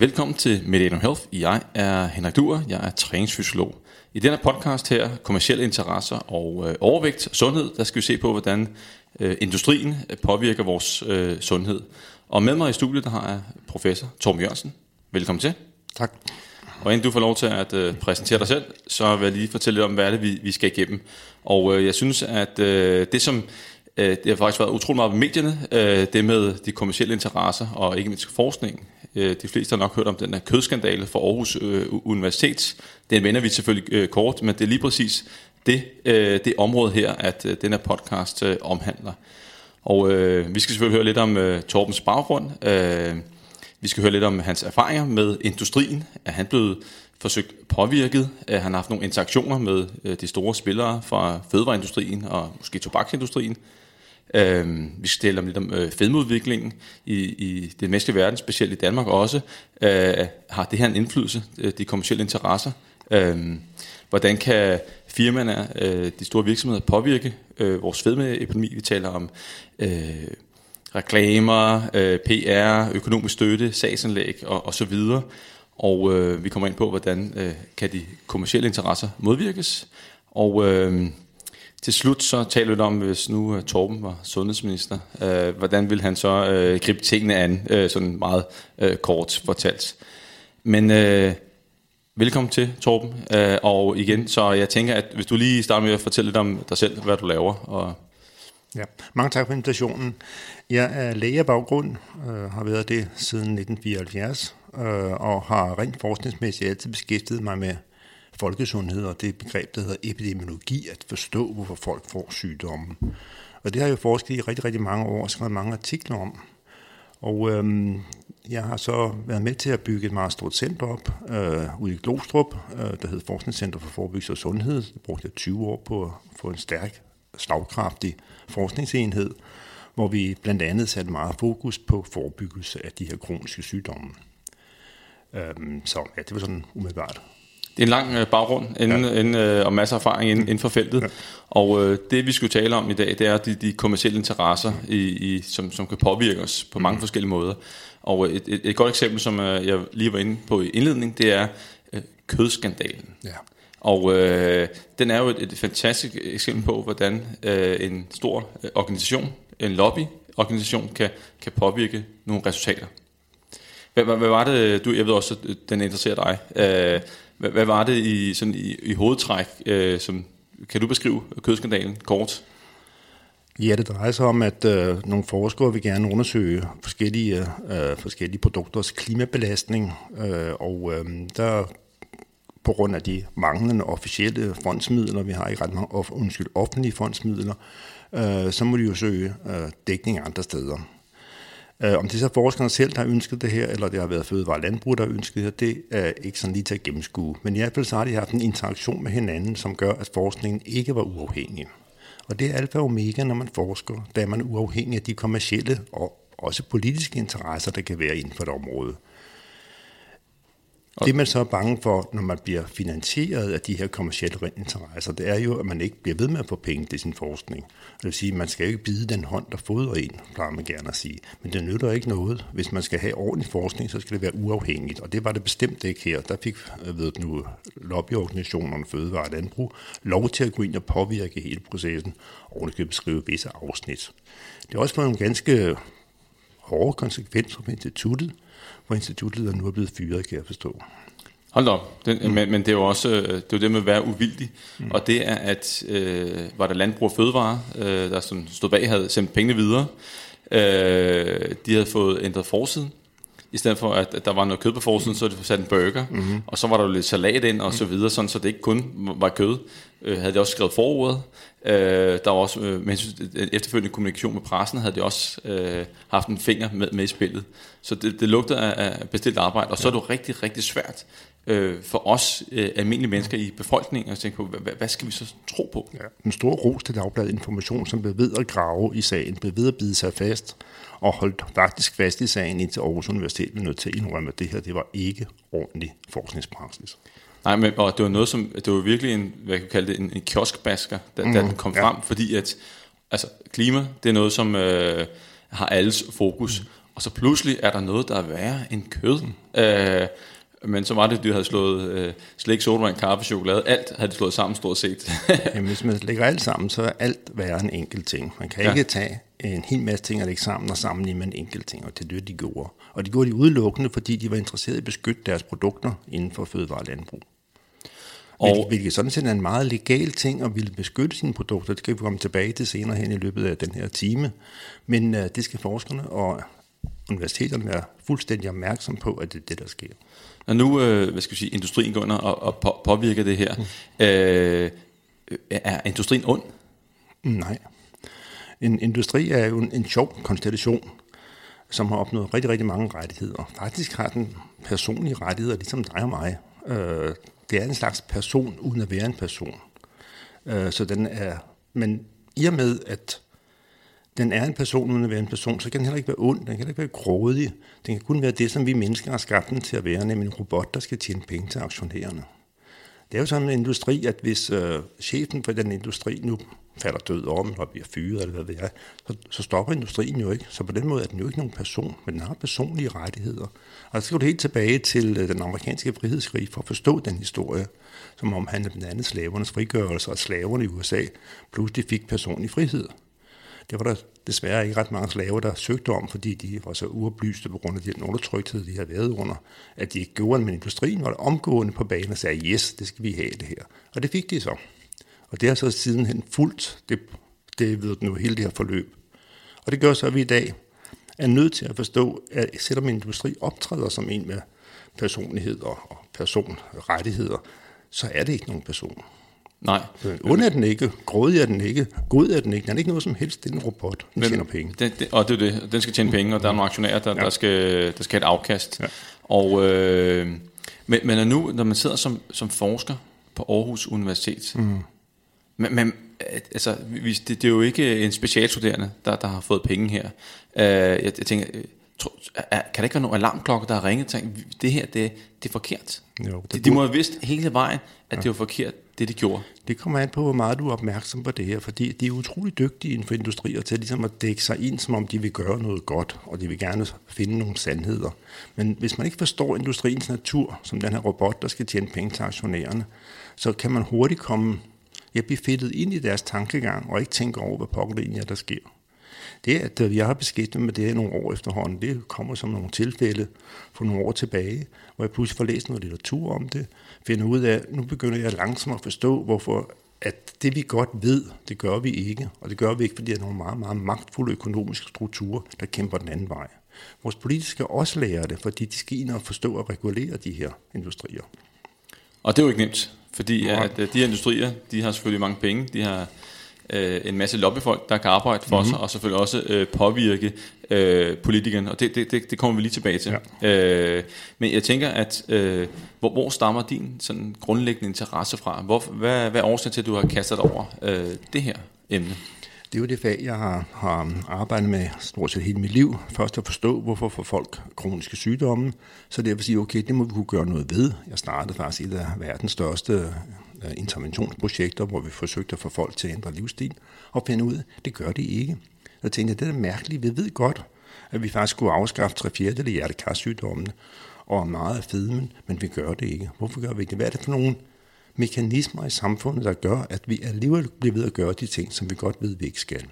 Velkommen til Mediano Health. Jeg er Henrik Duer, jeg er træningsfysiolog. I denne podcast her, kommersielle interesser og øh, overvægt og sundhed, der skal vi se på, hvordan øh, industrien påvirker vores øh, sundhed. Og med mig i studiet, der har jeg professor Torben Jørgensen. Velkommen til. Tak. Og inden du får lov til at øh, præsentere dig selv, så vil jeg lige fortælle lidt om, hvad er det, vi, vi skal igennem. Og øh, jeg synes, at øh, det som øh, det har faktisk været utrolig meget ved medierne, øh, det med de kommersielle interesser og ikke mindst forskning. Øh, de fleste har nok hørt om den her kødskandale fra Aarhus øh, Universitet. Den vender vi selvfølgelig øh, kort, men det er lige præcis det, øh, det område her, at øh, den her podcast øh, omhandler. Og øh, vi skal selvfølgelig høre lidt om øh, Torbens baggrund. Øh, vi skal høre lidt om hans erfaringer med industrien. Er han blevet forsøgt påvirket? Er han har haft nogle interaktioner med øh, de store spillere fra fødevareindustrien og måske tobaksindustrien? Øh, vi skal tale om lidt om øh, fedmeudviklingen i, i den menneskelige verden, specielt i Danmark også. Øh, har det her en indflydelse, øh, de kommersielle interesser? Øh, hvordan kan firmaerne, øh, de store virksomheder, påvirke øh, vores fedmeepidemi? Vi taler om øh, reklamer, øh, PR, økonomisk støtte, sagsanlæg og, og så videre. Og øh, vi kommer ind på, hvordan øh, kan de kommersielle interesser modvirkes. Og øh, til slut så taler vi om, hvis nu uh, Torben var sundhedsminister, øh, hvordan vil han så øh, gribe tingene an, øh, sådan meget øh, kort fortalt. Men øh, velkommen til Torben, Øh, og igen, så jeg tænker, at hvis du lige starter med at fortælle lidt om dig selv, hvad du laver. Og ja, mange tak for invitationen. Jeg er læge af baggrund, øh, har været det siden 1974, øh, og har rent forskningsmæssigt altid beskæftiget mig med folkesundhed og det begreb, der hedder epidemiologi, at forstå, hvorfor folk får sygdommen. Og det har jeg jo forsket i rigtig, rigtig mange år og skrevet mange artikler om. Og øhm, jeg har så været med til at bygge et meget stort center op øh, ude i Glostrup, øh, der hedder Forskningscenter for Forebyggelse og Sundhed. Det brugte jeg 20 år på at få en stærk, slagkraftig forskningsenhed, hvor vi blandt andet satte meget fokus på forebyggelse af de her kroniske sygdomme. Øhm, så ja, det var sådan umiddelbart en lang øh, baggrund inden, ja. inden, øh, og masser af erfaring inden, inden for feltet. Ja. Og øh, det vi skulle tale om i dag, det er de, de kommersielle interesser, i, i, som, som kan påvirke os på mange mm. forskellige måder. Og et, et, et godt eksempel, som øh, jeg lige var inde på i indledning, det er øh, kødskandalen. Ja. Og øh, den er jo et, et fantastisk eksempel på, hvordan øh, en stor øh, organisation, en lobbyorganisation, kan, kan påvirke nogle resultater. Hvad, hvad, hvad var det, du, jeg ved også, at den interesserer dig. Øh, hvad, hvad var det i, sådan i, i hovedtræk, øh, som, kan du beskrive kødskandalen kort? Ja, det drejer sig om, at øh, nogle forskere vil gerne undersøge forskellige, øh, forskellige produkters klimabelastning, øh, og øh, der på grund af de manglende officielle fondsmidler, vi har ikke ret mange off, undskyld, offentlige fondsmidler, øh, så må de jo søge øh, dækning andre steder. Øh, om det så forskerne selv, der har ønsket det her, eller det har været fødevare landbrug, der har ønsket det her, det er ikke sådan lige til at gennemskue. Men i hvert fald så har de haft en interaktion med hinanden, som gør, at forskningen ikke var uafhængig. Og det er alfa og omega, når man forsker, da er man uafhængig af de kommercielle og også politiske interesser, der kan være inden for et område. Det man så er bange for, når man bliver finansieret af de her kommersielle interesser, det er jo, at man ikke bliver ved med at få penge til sin forskning. Det vil sige, at man skal jo ikke bide den hånd, der fodrer en, plejer man gerne at sige. Men det nytter ikke noget. Hvis man skal have ordentlig forskning, så skal det være uafhængigt. Og det var det bestemt ikke her. Der fik øh, ved nu, lobbyorganisationerne Fødevare og Landbrug lov til at gå ind og påvirke hele processen, og det kan beskrive visse afsnit. Det har også været nogle ganske hårde konsekvenser for instituttet, hvor institutlederen nu er blevet fyret, kan jeg forstå. Hold op, den, mm. men, men det er jo også det, er jo det med at være uvildig, mm. og det er, at øh, var der landbrug og fødevare, øh, der sådan stod bag, havde sendt pengene videre. Øh, de havde fået ændret forsiden, i stedet for at, at der var noget kød på forsiden, så havde de sat en burger, mm-hmm. og så var der jo lidt salat ind og så mm. videre, sådan, så det ikke kun var kød. Øh, havde de også skrevet forordet. Øh, der var også, øh, med efterfølgende kommunikation med pressen, havde de også øh, haft en finger med, med i spillet. Så det, det lugtede af, af bestilt arbejde, og så er det jo rigtig, rigtig svært øh, for os øh, almindelige mennesker i befolkningen at tænke på, hvad, hvad skal vi så tro på? Ja, en stor ros til Dagbladet Information, som blev ved at grave i sagen, blev ved at bide sig fast, og holdt faktisk fast i sagen, indtil Aarhus Universitet blev nødt til at indrømme, at det her det var ikke ordentlig forskningspraksis. Nej, men og det var noget som, det var virkelig en, hvad jeg kan kalde det, en, en kioskbasker, da, mm, da den kom ja. frem, fordi at, altså, klima, det er noget, som øh, har alles fokus, mm. og så pludselig er der noget, der er værre end kød. Mm. Øh, men så var det, at de havde slået øh, slik, sodavand, kaffe, chokolade, alt havde de slået sammen stort set. Jamen, hvis man lægger alt sammen, så er alt værre en enkelt ting. Man kan ja. ikke tage en hel masse ting og lægge sammen og sammenligne med en enkelt ting, og det er det, de gjorde. Og de gjorde de udelukkende, fordi de var interesserede i at beskytte deres produkter inden for fødevare og landbrug. Og hvilket, sådan set er en meget legal ting at ville beskytte sine produkter. Det kan vi komme tilbage til senere hen i løbet af den her time. Men uh, det skal forskerne og universiteterne være fuldstændig opmærksom på, at det er det, der sker. Når nu øh, hvad skal vi sige, industrien går ind og, og på, påvirker det her, mm. øh, er industrien ond? Nej. En industri er jo en, en sjov konstellation, som har opnået rigtig, rigtig mange rettigheder. Faktisk har den personlige rettigheder, ligesom dig og mig. Øh, det er en slags person, uden at være en person. Øh, så den er, men i og med, at den er en person uden at være en person, så kan den heller ikke være ond, den kan heller ikke være grådig. Den kan kun være det, som vi mennesker har skabt den til at være, nemlig en robot, der skal tjene penge til aktionærerne. Det er jo sådan en industri, at hvis øh, chefen for den industri nu falder død om, og bliver fyret, eller hvad det er, så, så stopper industrien jo ikke. Så på den måde er den jo ikke nogen person, men den har personlige rettigheder. Og så går det helt tilbage til øh, den amerikanske frihedskrig for at forstå den historie, som omhandler blandt andet slavernes frigørelse, og slaverne i USA pludselig fik personlig frihed. Det var der desværre ikke ret mange slaver, der søgte om, fordi de var så uoplyste på grund af den undertrykthed, de havde været under, at de ikke gjorde det, men industrien var omgående på banen og sagde, yes, det skal vi have det her. Og det fik de så. Og det har så sidenhen fuldt det, det ved nu hele det her forløb. Og det gør så, at vi i dag er nødt til at forstå, at selvom industri optræder som en med personlighed og personrettigheder, så er det ikke nogen person. Nej. Ond er den ikke, grådig er den ikke, god er den ikke, den er ikke noget som helst, det er en robot, den Men, tjener penge. Den, det, og det er det, den skal tjene penge, og der er nogle aktionærer, der, ja. der, skal, der skal have et afkast. Ja. Og, øh, men, men nu, når man sidder som, som forsker på Aarhus Universitet, mm. Men, men altså, det, det er jo ikke en specialstuderende, der, der har fået penge her. Uh, jeg, jeg tænker, øh, kan der ikke være nogle alarmklokker, der har ringet og det her, det, det er forkert? Jo, det de, de må have vidst hele vejen, at ja. det var forkert, det de gjorde. Det kommer an på, hvor meget du er opmærksom på det her, fordi de er utrolig dygtige inden for industrier til ligesom at dække sig ind, som om de vil gøre noget godt, og de vil gerne finde nogle sandheder. Men hvis man ikke forstår industriens natur, som den her robot, der skal tjene penge til aktionærerne, så kan man hurtigt komme, jeg bliver fedtet ind i deres tankegang, og ikke tænker over, hvad pokker det egentlig er, der sker. Det, at øh, jeg har beskæftiget med det her nogle år efterhånden, det kommer som nogle tilfælde for nogle år tilbage, hvor jeg pludselig får læst noget litteratur om det, finder ud af, at nu begynder jeg langsomt at forstå, hvorfor at det vi godt ved, det gør vi ikke. Og det gør vi ikke, fordi der er nogle meget, meget magtfulde økonomiske strukturer, der kæmper den anden vej. Vores politikere også lærer det, fordi de skal ind og forstå og regulere de her industrier. Og det er jo ikke nemt, fordi at øh, de her industrier, de har selvfølgelig mange penge, de har øh, en masse lobbyfolk, der kan arbejde for mm-hmm. sig, og selvfølgelig også øh, påvirke øh, politikerne, og det, det, det, det kommer vi lige tilbage til. Ja. Øh, men jeg tænker, at øh, hvor, hvor stammer din sådan grundlæggende interesse fra? Hvor, hvad, hvad er årsagen til, at du har kastet over øh, det her emne? Det er jo det fag, jeg har, har arbejdet med stort set hele mit liv. Først at forstå, hvorfor får folk kroniske sygdomme, så det at sige, okay, det må vi kunne gøre noget ved. Jeg startede faktisk et af verdens største øh, interventionsprojekter, hvor vi forsøgte at få folk til at ændre livsstil, og finde ud det gør de ikke. Jeg tænkte, jeg, det er mærkeligt. Vi ved godt, at vi faktisk skulle afskaffe tre fjerdedele af hjertekarsygdommene og meget af fedmen, men vi gør det ikke. Hvorfor gør vi ikke det? Hvad er det for nogle mekanismer i samfundet, der gør, at vi alligevel bliver ved at gøre de ting, som vi godt ved, vi ikke skal?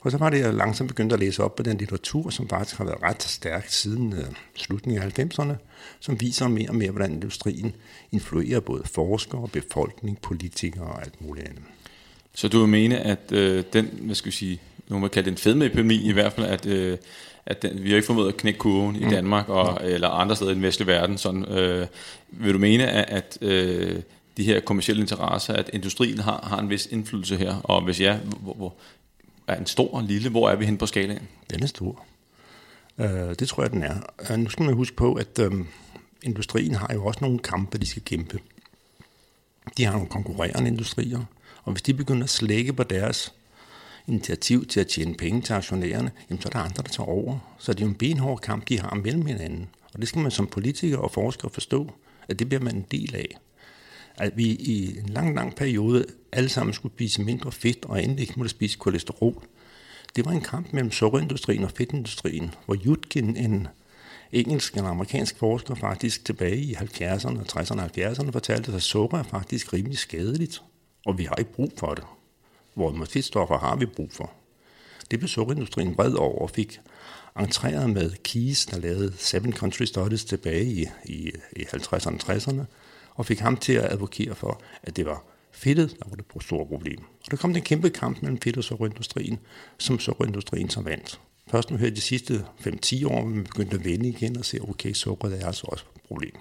Og så var det, jeg langsomt begyndte at læse op på den litteratur, som faktisk har været ret stærk siden uh, slutningen af 90'erne, som viser mere og mere, hvordan industrien influerer både forskere, befolkning, politikere og alt muligt andet. Så du vil mene, at øh, den, hvad skal vi sige, nu må kalde den fedmeepidemi i hvert fald, at, øh, at den, vi har ikke formået at knække kurven i mm. Danmark og, eller andre steder i den vestlige verden. Sådan, øh, vil du mene, at, at øh, de her kommersielle interesser, at industrien har, har en vis indflydelse her, og hvis ja, hvor, hvor, er en stor og lille? Hvor er vi hen på skalaen? Den er stor. Uh, det tror jeg, den er. Uh, nu skal man huske på, at uh, industrien har jo også nogle kampe, de skal kæmpe. De har nogle konkurrerende industrier, og hvis de begynder at slække på deres initiativ til at tjene penge til aktionærerne, jamen så er der andre, der tager over. Så det er jo en benhård kamp, de har mellem hinanden. Og det skal man som politiker og forsker forstå, at det bliver man en del af at vi i en lang, lang periode alle sammen skulle spise mindre fedt, og endelig ikke måtte spise kolesterol. det var en kamp mellem sukkerindustrien og fedtindustrien, hvor Jutkin, en engelsk eller amerikansk forsker, faktisk tilbage i 70'erne, 60'erne og 70'erne, fortalte, at sukker er faktisk rimelig skadeligt, og vi har ikke brug for det. Hvor fedtstoffer har vi brug for. Det blev sukkerindustrien vred over og fik entreret med Keys, der lavede Seven Country Studies tilbage i, i, i 50'erne og 60'erne, og fik ham til at advokere for, at det var fedtet, der var det store problem. Og der kom den kæmpe kamp mellem fedt- og sukkerindustrien, som sukkerindustrien så vandt. Først nu her de sidste 5-10 år, vi begyndte at vende igen og se, okay, sukkeret er altså også et problem.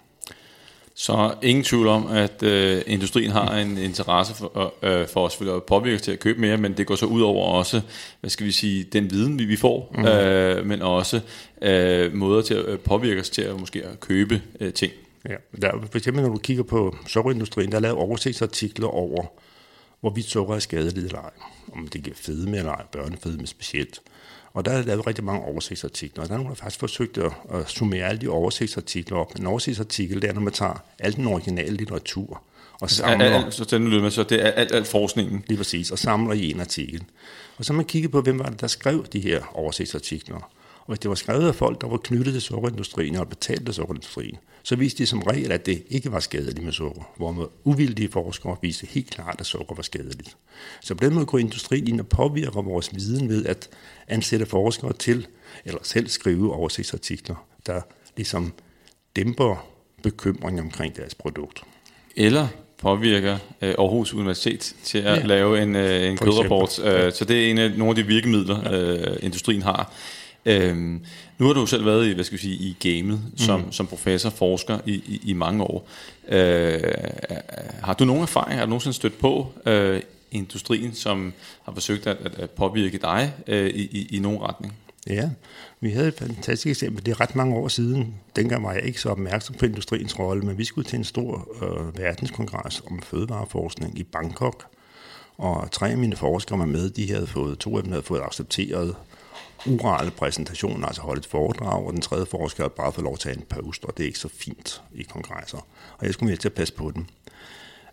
Så ingen tvivl om, at øh, industrien har en interesse for, øh, for os at påvirke til at købe mere, men det går så ud over også, hvad skal vi sige, den viden, vi, vi får, mm. øh, men også øh, måder til at påvirke os til at måske at købe øh, ting. Ja, der, for eksempel når du kigger på sukkerindustrien, der er lavet oversigtsartikler over, hvorvidt sukker er skadeligt eller ej. Om det giver fedme eller ej, børnefedme specielt. Og der er lavet rigtig mange oversigtsartikler, og der er nogen, der faktisk forsøgt at, at summere alle de oversigtsartikler op. En oversigtsartikel, det er, når man tager al den originale litteratur, og samler... Al, al, så, den med, så det er alt, alt forskningen. Lige præcis, og samler i en artikel. Og så man kigget på, hvem var det, der skrev de her oversigtsartikler. Og hvis det var skrevet af folk, der var knyttet til sukkerindustrien og betalt af sukkerindustrien, så viste de som regel, at det ikke var skadeligt med sukker, hvor med uvildige forskere viste helt klart, at sukker var skadeligt. Så på den måde går industrien ind og påvirker vores viden ved at ansætte forskere til, eller selv skrive oversigtsartikler, der ligesom dæmper bekymring omkring deres produkt. Eller påvirker øh, Aarhus Universitet til at ja. lave en, øh, en kødrapport. Øh, så det er en af nogle af de virkemidler, øh, industrien har. Øhm, nu har du selv været i, hvad skal vi sige, i gamet som, mm. som professor, forsker i, i, i mange år. Øh, har du nogen erfaring, har du nogensinde stødt på øh, industrien, som har forsøgt at, at påvirke dig øh, i, i, i nogen retning? Ja, vi havde et fantastisk eksempel. Det er ret mange år siden. Dengang var jeg ikke så opmærksom på industriens rolle, men vi skulle til en stor øh, verdenskongres om fødevareforskning i Bangkok. Og tre af mine forskere var med. De havde fået, to af dem havde fået accepteret orale præsentation, altså holde et foredrag, og den tredje forsker bare fået lov til at en post, og det er ikke så fint i kongresser. Og jeg skulle med til at passe på den.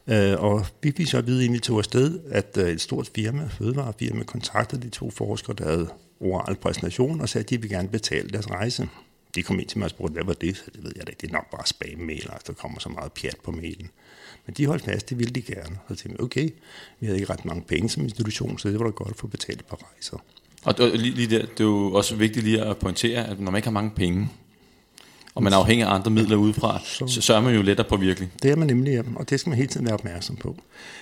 Øh, og vi fik så at vide, inden vi tog afsted, at øh, et stort firma, fødevarefirma, kontaktede de to forskere, der havde oral præsentation, og sagde, at de ville gerne betale deres rejse. De kom ind til mig og spurgte, hvad var det? Så det ved jeg da ikke, det er nok bare spam-mail, altså der kommer så meget pjat på mailen. Men de holdt fast, det ville de gerne. Så tænkte jeg, okay, vi havde ikke ret mange penge som institution, så det var da godt at få betalt et par rejser. Og lige, lige der, det er jo også vigtigt lige at pointere, at når man ikke har mange penge, og man er afhængig af andre midler udefra, så, så, så er man jo lettere på virkelig. Det er man nemlig, ja. og det skal man hele tiden være opmærksom på.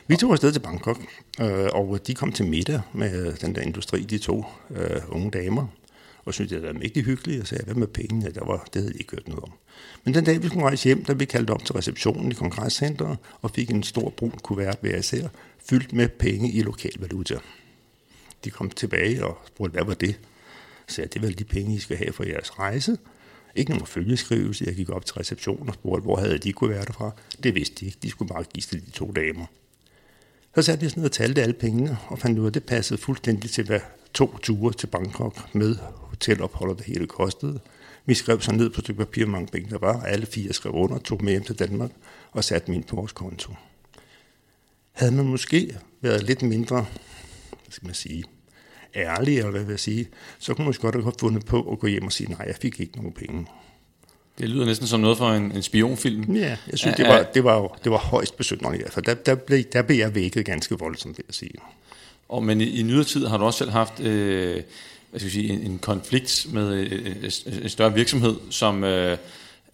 Vi tog afsted til Bangkok, øh, og de kom til middag med den der industri, de to øh, unge damer, og syntes, det var mægtig hyggeligt, og sagde, hvad med pengene? Der var, det havde de ikke hørt noget om. Men den dag, vi skulle rejse hjem, der blev kaldt op til receptionen i kongresscenteret, og fik en stor brun kuvert hver især, fyldt med penge i lokal valuta de kom tilbage og spurgte, hvad var det? Så jeg, det er vel de penge, I skal have for jeres rejse. Ikke nogen følgeskrivelse. Jeg gik op til receptionen og spurgte, hvor havde de kunne være derfra. Det vidste de ikke. De skulle bare give til de to damer. Så satte jeg sådan ned og talte alle pengene, og fandt ud af, at det passede fuldstændig til, hvad to ture til Bangkok med hotelophold og det hele kostede. Vi skrev så ned på et stykke papir, hvor mange penge der var. Alle fire skrev under, tog med hjem til Danmark og satte min på vores konto. Havde man måske været lidt mindre skal man sige, ærlig, eller hvad vil jeg sige, så kunne man godt have fundet på at gå hjem og sige, nej, jeg fik ikke nogen penge. Det lyder næsten som noget for en, en spionfilm. Ja, jeg synes, det var, det var, det var højst besynderligt. For der, der, blev, der blev jeg vækket ganske voldsomt, vil jeg sige. Og, men i, i nyere tid har du også selv haft øh, hvad skal jeg sige, en, en konflikt med øh, en større virksomhed, som... Øh,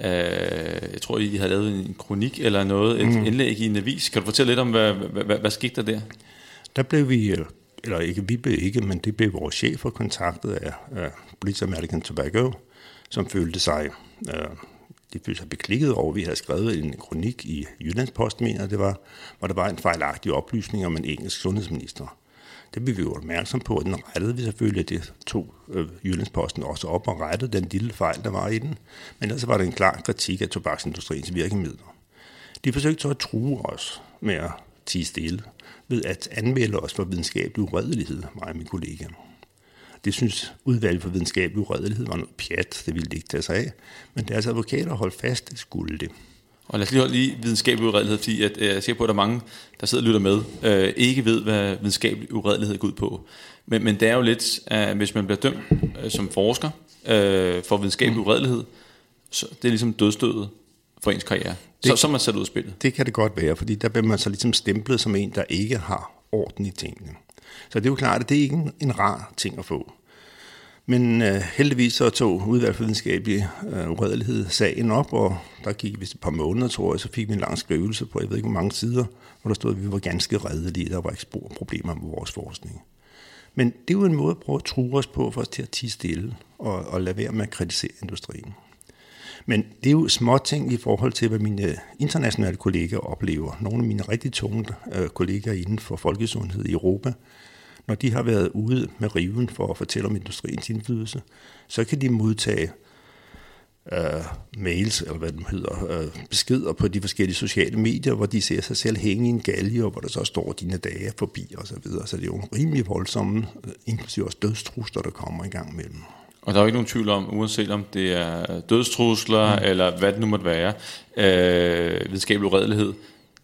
Øh, jeg tror, I har lavet en kronik eller noget, et mm. indlæg i en avis. Kan du fortælle lidt om, hvad, hvad, hvad, hvad skete der der? Der blev vi eller ikke vi blev ikke, men det blev vores chefer kontaktet af, af British American Tobacco, som følte sig, øh, de følte sig beklikket over, at vi havde skrevet en kronik i Jyllandsposten, mener det var, hvor der var en fejlagtig oplysning om en engelsk sundhedsminister. Det blev vi jo opmærksom på, og den rettede vi selvfølgelig, det tog øh, Jyllandsposten også op og rettede den lille fejl, der var i den. Men ellers var det en klar kritik af tobaksindustriens virkemidler. De forsøgte så at true os med at tige stille ved at anmelde os for videnskabelig uredelighed, mig og min kollega. Det synes udvalget for videnskabelig uredelighed var noget pjat, det ville de ikke tage sig af, men deres advokater holdt fast, det skulle det. Og lad os lige holde lige videnskabelig uredelighed, fordi at, øh, jeg er sikker på, at der er mange, der sidder og lytter med, øh, ikke ved, hvad videnskabelig uredelighed går ud på. Men, men det er jo lidt, at hvis man bliver dømt øh, som forsker øh, for videnskabelig uredelighed, så det er ligesom dødstødet for ens karriere. Det, så, så er man sat ud af spillet. Det kan det godt være, fordi der bliver man så ligesom stemplet som en, der ikke har orden i tingene. Så det er jo klart, at det er ikke en, en rar ting at få. Men øh, heldigvis så tog udvalg for videnskabelig øh, uredelighed sagen op, og der gik vist et par måneder, tror jeg, så fik vi en lang skrivelse på, jeg ved ikke hvor mange sider, hvor der stod, at vi var ganske redelige, der var ikke spor problemer med vores forskning. Men det er jo en måde at prøve at true os på for os til at tige stille og, og lade være med at kritisere industrien. Men det er jo små ting i forhold til, hvad mine øh, internationale kolleger oplever. Nogle af mine rigtig tunge øh, kolleger inden for folkesundhed i Europa, når de har været ude med riven for at fortælle om industriens indflydelse, så kan de modtage øh, mails, eller hvad det hedder, øh, beskeder på de forskellige sociale medier, hvor de ser sig selv hænge i en galge, og hvor der så står dine dage forbi og så videre. Så det er jo rimelig voldsomme, øh, inklusive også dødstrusler, der kommer i gang mellem. Og der er jo ikke nogen tvivl om, uanset om det er dødstrusler, mm. eller hvad det nu måtte være, øh, videnskabelig uredelighed,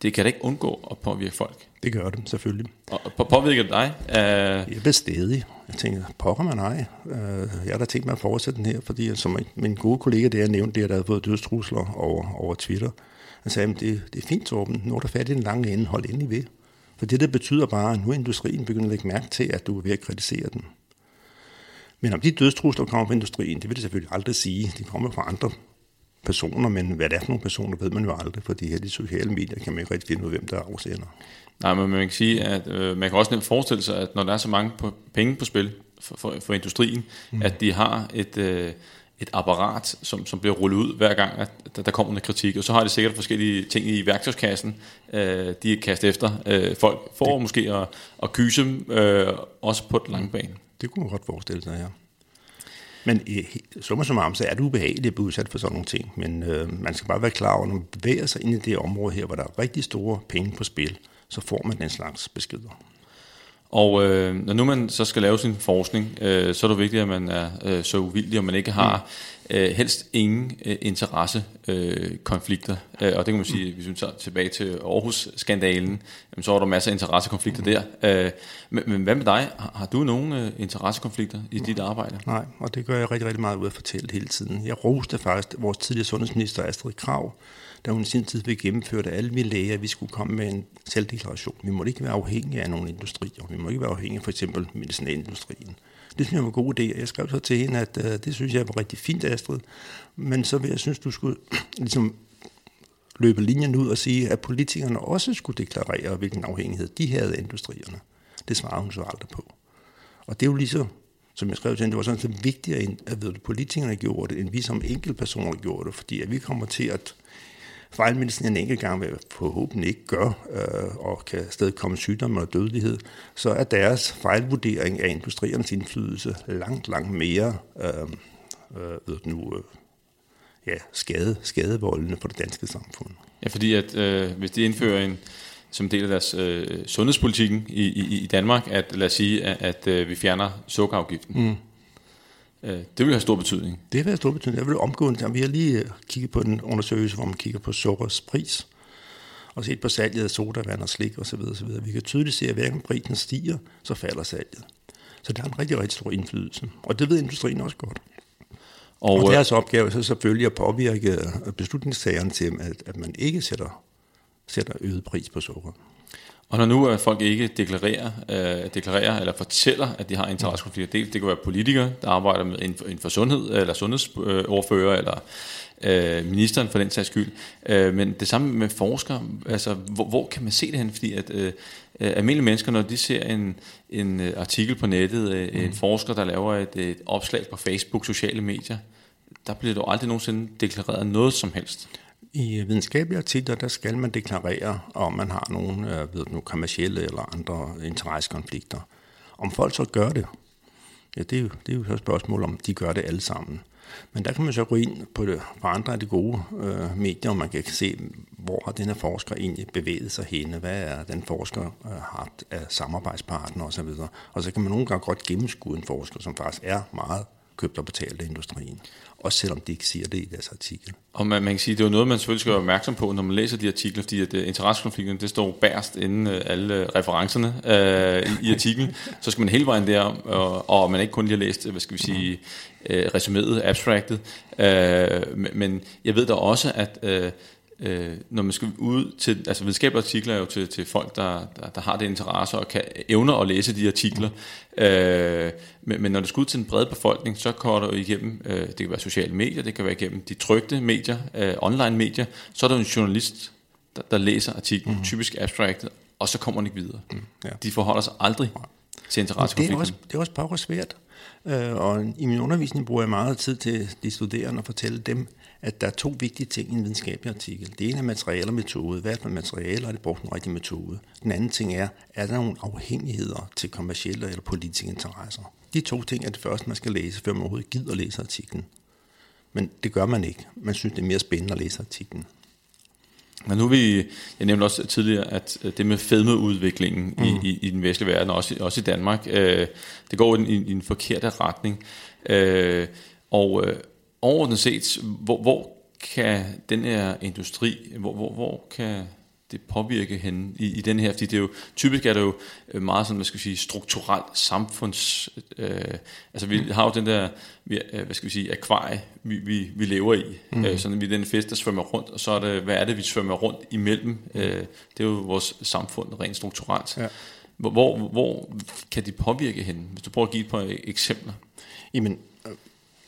det kan da ikke undgå at påvirke folk. Det gør det, selvfølgelig. Og påvirker det dig? Uh... Jeg er stedig. Jeg tænker, pokker man ej. Uh, jeg har da tænkt mig at fortsætte den her, fordi som min gode kollega, jeg nævnte, det er, der havde fået dødstrusler over, over Twitter. Han sagde, at det, det er fint, Torben. Nu er der fat i den lange ende. Hold endelig ved. For det, der betyder bare, at nu er industrien begyndt at lægge mærke til, at du er ved at kritisere den. Men om de dødstrusler kommer fra industrien, det vil det selvfølgelig aldrig sige. De kommer fra andre personer, men hvad det er for nogle personer, ved man jo aldrig, fordi her de sociale medier kan man ikke rigtig finde ud af, hvem der er afsender. Nej, men man kan sige, at øh, man kan også nemt forestille sig, at når der er så mange på, penge på spil for, for, for industrien, mm. at de har et, øh, et apparat, som, som bliver rullet ud hver gang, at der, der kommer en kritik. Og så har de sikkert forskellige ting i værktøjskassen, øh, de er kastet efter øh, folk, for det. måske at, at kyse dem, øh, også på den lange bane. Det kunne man godt forestille sig, ja. Men summa summarum, så er det ubehageligt at blive udsat for sådan nogle ting. Men øh, man skal bare være klar over, når man bevæger sig ind i det område her, hvor der er rigtig store penge på spil, så får man den slags beskeder. Og øh, når nu man så skal lave sin forskning, øh, så er det vigtigt, at man er øh, så uvildig, og man ikke har mm. øh, helst ingen øh, interessekonflikter. Øh, øh, og det kan man sige, hvis vi tager tilbage til Aarhus-skandalen, jamen, så er der masser af interessekonflikter mm. der. Øh, men, men hvad med dig? Har, har du nogen øh, interessekonflikter i dit arbejde? Nej, og det gør jeg rigtig, rigtig meget ud af at fortælle hele tiden. Jeg roste faktisk vores tidligere sundhedsminister Astrid Krav, da hun i sin tid fik gennemført, at alle vi læger, vi skulle komme med en selvdeklaration. Vi må ikke være afhængige af nogle industrier. Vi må ikke være afhængige af for eksempel medicinalindustrien. Det synes jeg var en god idé, jeg skrev så til hende, at uh, det synes jeg var rigtig fint, Astrid. Men så vil jeg synes, du skulle ligesom løbe linjen ud og sige, at politikerne også skulle deklarere, hvilken afhængighed de havde af industrierne. Det svarede hun så aldrig på. Og det er jo lige så, som jeg skrev til hende, det var sådan set vigtigere, at, at politikerne gjorde det, end vi som enkeltpersoner gjorde det, fordi at vi kommer til at fejlmedicin en enkelt gang, hvad forhåbentlig ikke gør, øh, og kan stadig komme sygdom og dødelighed, så er deres fejlvurdering af industriernes indflydelse langt, langt mere øh, øh, ved nu, øh, ja, skade, skadevoldende for det danske samfund. Ja, fordi at øh, hvis de indfører en som del af deres øh, sundhedspolitikken i, i, i Danmark, at lad os sige, at, at øh, vi fjerner sukkerafgiften. Mm det vil have stor betydning. Det vil have stor betydning. Jeg vil omgående, vi har lige øh, kigget på den undersøgelse, hvor man kigger på sukkers pris, og set på salget af sodavand og slik osv. osv. Vi kan tydeligt se, at hverken prisen stiger, så falder salget. Så det har en rigtig, rigtig stor indflydelse. Og det ved industrien også godt. Og, og deres opgave er så selvfølgelig at påvirke øh, beslutningstagerne til, at, at man ikke sætter, sætter øget pris på sukker. Og når nu at folk ikke deklarerer, øh, deklarerer eller fortæller, at de har interessekonflikter, det, det kan være politikere, der arbejder med inden for sundhed, eller sundhedsordfører, eller øh, ministeren for den sags skyld. Øh, men det samme med forskere, altså hvor, hvor kan man se det hen? Fordi at øh, almindelige mennesker, når de ser en, en øh, artikel på nettet, øh, mm. en forsker, der laver et, et opslag på Facebook, sociale medier, der bliver der aldrig nogensinde deklareret noget som helst. I videnskabelige artikler, der skal man deklarere, om man har nogle øh, ved nu, kommersielle eller andre interessekonflikter. Om folk så gør det, ja, det er jo, det er jo et spørgsmål, om de gør det alle sammen. Men der kan man så gå ind på, det, på andre af de gode øh, medier, og man kan se, hvor har den her forsker egentlig bevæget sig henne, hvad er den forsker øh, haft af samarbejdspartner osv. Og så kan man nogle gange godt gennemskue en forsker, som faktisk er meget købt og betalt af industrien. Også selvom de ikke siger det i deres artikel. Og man, man kan sige, det er jo noget, man selvfølgelig skal være opmærksom på, når man læser de artikler, fordi at uh, interessekonflikten, det står bærst inden uh, alle referencerne uh, i, i artiklen. Så skal man hele vejen der, og, og man ikke kun lige har læst, hvad skal vi sige, uh, resuméet, abstractet. Uh, men jeg ved da også, at uh, øh, når man skal ud til, altså videnskabelige artikler er jo til, til folk, der, der, der har det interesse og kan evner at læse de artikler, øh, men, men når det skal ud til den brede befolkning, så kommer der jo igennem, øh, det kan være sociale medier, det kan være igennem de trygte medier, øh, online medier, så er der en journalist, der, der læser artiklen, mm. typisk abstractet, og så kommer den ikke videre. Mm, ja. De forholder sig aldrig til interessekonflikten. Det er også, det er også bare svært, øh, og i min undervisning bruger jeg meget tid til de studerende at fortælle dem, at der er to vigtige ting i en videnskabelig artikel. Det ene er materiale og metode. Hvad er det materiale, og det brugt en rigtig metode? Den anden ting er, er der nogle afhængigheder til kommersielle eller politiske interesser? De to ting er det første, man skal læse, før man overhovedet gider at læse artiklen. Men det gør man ikke. Man synes, det er mere spændende at læse artiklen. Men nu vi, jeg nævnte også tidligere, at det med fedmeudviklingen mm. i, i, i den vestlige verden, også, også i Danmark, øh, det går i, i en forkerte retning. Øh, og, øh, overordnet set, hvor, hvor kan den her industri, hvor, hvor, hvor kan det påvirke hende i, i den her, fordi det er jo, typisk er det jo øh, meget sådan, hvad skal vi sige, strukturelt samfunds, øh, altså vi har jo den der, vi, øh, hvad skal vi sige, akvarie, vi, vi, vi lever i, mm. øh, sådan vi er den fest, der svømmer rundt, og så er det, hvad er det, vi svømmer rundt imellem, øh, det er jo vores samfund rent strukturelt. Ja. Hvor, hvor, hvor kan de påvirke hende, hvis du prøver at give et par eksempler? Jamen,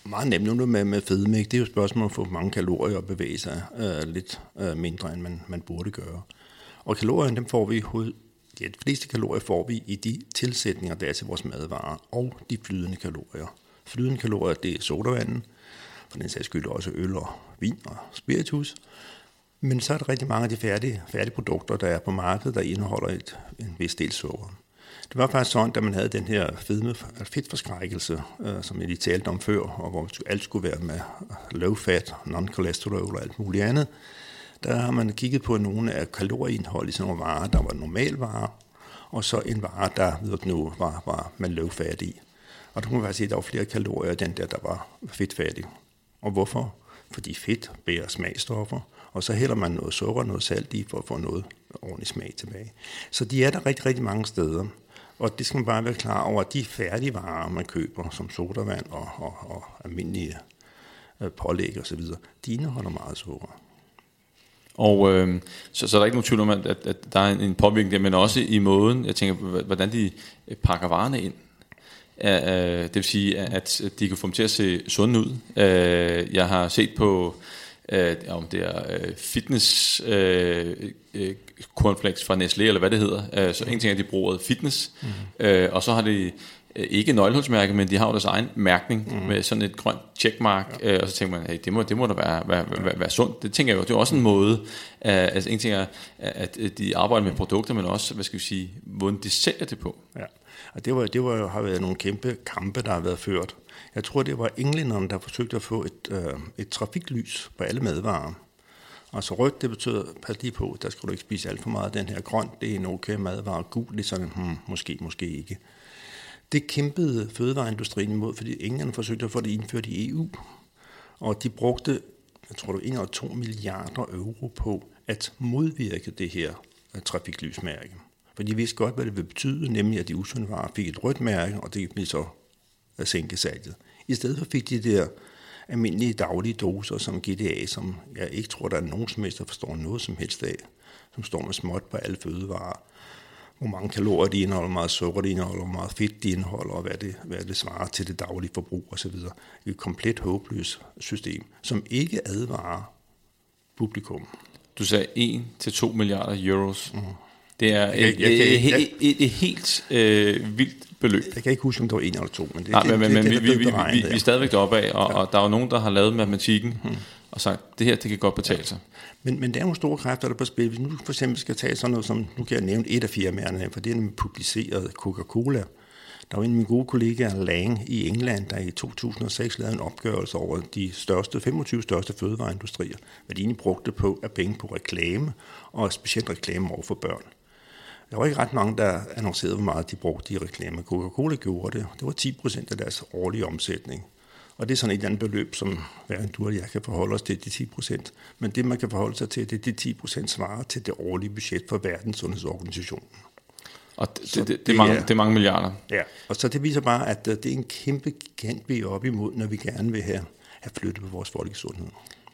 meget nemt nu med, med fedme. Ikke? Det er jo et spørgsmål at få mange kalorier og bevæge sig øh, lidt øh, mindre, end man, man burde gøre. Og kalorierne, dem får vi hoved, ja, de fleste kalorier får vi i de tilsætninger, der er til vores madvarer, og de flydende kalorier. Flydende kalorier, det er sodavanden, for den sags skyld også øl og vin og spiritus. Men så er der rigtig mange af de færdige, færdige produkter, der er på markedet, der indeholder et, en vis del sukker. Det var faktisk sådan, da man havde den her fedme, fedtforskrækkelse, øh, som jeg lige talte om før, og hvor alt skulle være med low fat, non-cholesterol og alt muligt andet, der har man kigget på nogle af kalorieindhold i sådan nogle varer, der var normalvarer, og så en vare, der ved nu var, var man low i. Og der kunne man faktisk se, at der var flere kalorier i den der, der var fedtfattig. Og hvorfor? Fordi fedt bærer smagstoffer, og så hælder man noget sukker og noget salt i for at få noget ordentlig smag tilbage. Så de er der rigtig, rigtig mange steder. Og det skal man bare være klar over, at de færdige varer, man køber, som sodavand og, og, og almindelige øh, pålæg osv., de indeholder meget sukker. Og øh, så, så er der ikke nogen tvivl om, at, at, at der er en, påvirkning der, men også i måden, jeg tænker, hvordan de øh, pakker varerne ind. Uh, det vil sige, at de kan få dem til at se sunde ud. Uh, jeg har set på øh, om det er øh, fitness øh, øh, cornflakes fra Nestlé, eller hvad det hedder. Øh, så en ting er, at de bruger fitness, mm. øh, og så har de ikke nøglehulsmærke, men de har jo deres egen mærkning mm. med sådan et grønt checkmark, ja. øh, og så tænker man, hey, det må, det må da være, være, være, være sundt. Det tænker jeg jo, det er også en måde, øh, altså en ting er, at de arbejder med produkter, men også, hvad skal vi sige, hvordan de sælger det på. Ja, og det, var, det var, har været nogle kæmpe kampe, der har været ført jeg tror, det var englænderne, der forsøgte at få et, øh, et trafiklys på alle madvarer. Altså rødt, det betyder, pas lige på, der skal du ikke spise alt for meget. Den her grøn, det er en okay madvare. Gul, det er sådan, hmm, måske, måske ikke. Det kæmpede fødevareindustrien imod, fordi englænderne forsøgte at få det indført i EU. Og de brugte, jeg tror det var 1,2 milliarder euro på at modvirke det her øh, trafiklysmærke. For de vidste godt, hvad det ville betyde, nemlig at de usunde varer fik et rødt mærke, og det blev så at sænke salget. I stedet for fik de der almindelige daglige doser som GDA, som jeg ikke tror, der er nogen som helst, der forstår noget som helst af, som står med småt på alle fødevarer. Hvor mange kalorier de indeholder, hvor meget sukker de indeholder, hvor meget fedt de indeholder, og hvad det, hvad det svarer til det daglige forbrug osv. Et komplet håbløst system, som ikke advarer publikum. Du sagde 1-2 milliarder euros. Mm. Det er et, jeg, jeg, jeg, jeg, et, et helt øh, vildt beløb. Jeg kan ikke huske, om det var en eller to, men det, Nej, det, men, det, men det, vi, vi, vi, vi, vi er stadigvæk deroppe af, og, ja. og der er jo nogen, der har lavet matematikken, hmm. Og sagt, det her, det kan godt betale sig. Men, men der er nogle store kræfter, der er på spil. Hvis nu for eksempel skal tage sådan noget som, nu kan jeg nævne et af firmaerne, for det er nemlig publiceret Coca-Cola. Der var en af mine gode kollegaer, Lang, i England, der i 2006 lavede en opgørelse over de største, 25 største fødevareindustrier, hvad de egentlig brugte på af penge på reklame, og specielt reklame over for børn. Der var ikke ret mange, der annoncerede, hvor meget de brugte i reklamer. Coca-Cola gjorde det. Det var 10 procent af deres årlige omsætning. Og det er sådan et eller andet beløb, som hverken du og jeg kan forholde os til, de 10 procent. Men det, man kan forholde sig til, det er de 10 procent svarer til det årlige budget for Verdens Sundhedsorganisation. Og det, det, det, det, er mange, det er mange milliarder. Ja, og så det viser bare, at øh, det er en kæmpe gigant, vi er op imod, når vi gerne vil have, have flyttet på vores folkesundhed.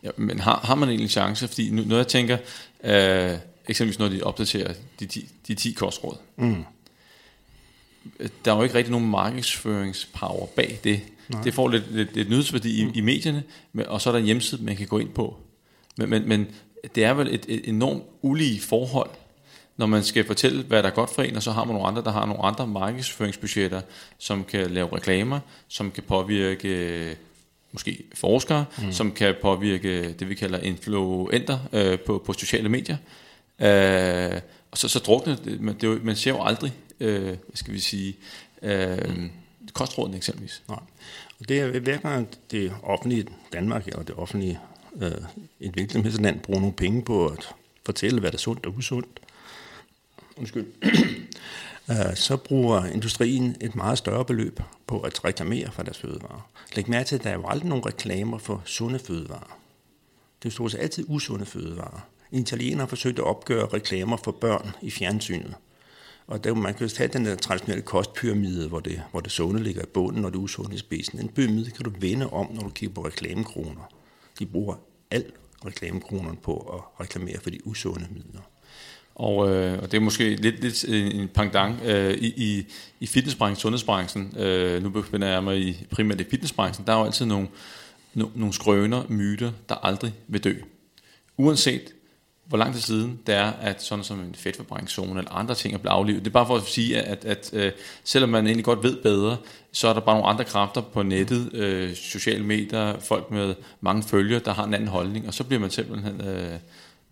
Ja, men har, har man egentlig en chance? Fordi nu, når jeg tænker, øh, eksempelvis når de opdaterer de, de, de 10 kostråd, mm. Der er jo ikke rigtig nogen markedsføringspower bag det. Nej. Det får lidt, lidt, lidt nyhedsværdi mm. i, i medierne, og så er der en hjemmeside, man kan gå ind på. Men, men, men det er vel et, et enormt ulige forhold, når man skal fortælle, hvad der er godt for en, og så har man nogle andre, der har nogle andre markedsføringsbudgetter, som kan lave reklamer, som kan påvirke måske forskere, mm. som kan påvirke det, vi kalder influenter øh, på, på sociale medier. Øh, og så, så drukner det, man, det, man ser jo aldrig, øh, hvad skal vi sige, øh, kostrådene eksempelvis. Nej. Og det er hver gang det offentlige Danmark, eller det offentlige øh, et virksomhedsland, bruger nogle penge på at fortælle, hvad der er sundt og usundt, undskyld, øh, så bruger industrien et meget større beløb på at reklamere for deres fødevarer. Læg mærke til, at der er jo aldrig nogen reklamer for sunde fødevarer. Det er stort set altid usunde fødevarer. En italiener har forsøgt at opgøre reklamer for børn i fjernsynet. Og der, man kan jo tage den der traditionelle kostpyramide, hvor det, hvor det sunde ligger i bunden, og det usunde i spidsen. En pyramide kan du vende om, når du kigger på reklamekroner. De bruger alt reklamekronerne på at reklamere for de usunde midler. Og, øh, og det er måske lidt, lidt en pangdang øh, i, i, i fitnessbranchen, sundhedsbranchen. Øh, nu befinder jeg mig i, primært i fitnessbranchen. Der er jo altid nogle, no, nogle skrøner, myter, der aldrig vil dø. Uanset hvor lang tid siden det er, at sådan som en fedtforbrændingszone eller andre ting er blevet aflivet. Det er bare for at sige, at, at, at øh, selvom man egentlig godt ved bedre, så er der bare nogle andre kræfter på nettet, øh, sociale medier, folk med mange følgere, der har en anden holdning, og så bliver man simpelthen... Øh,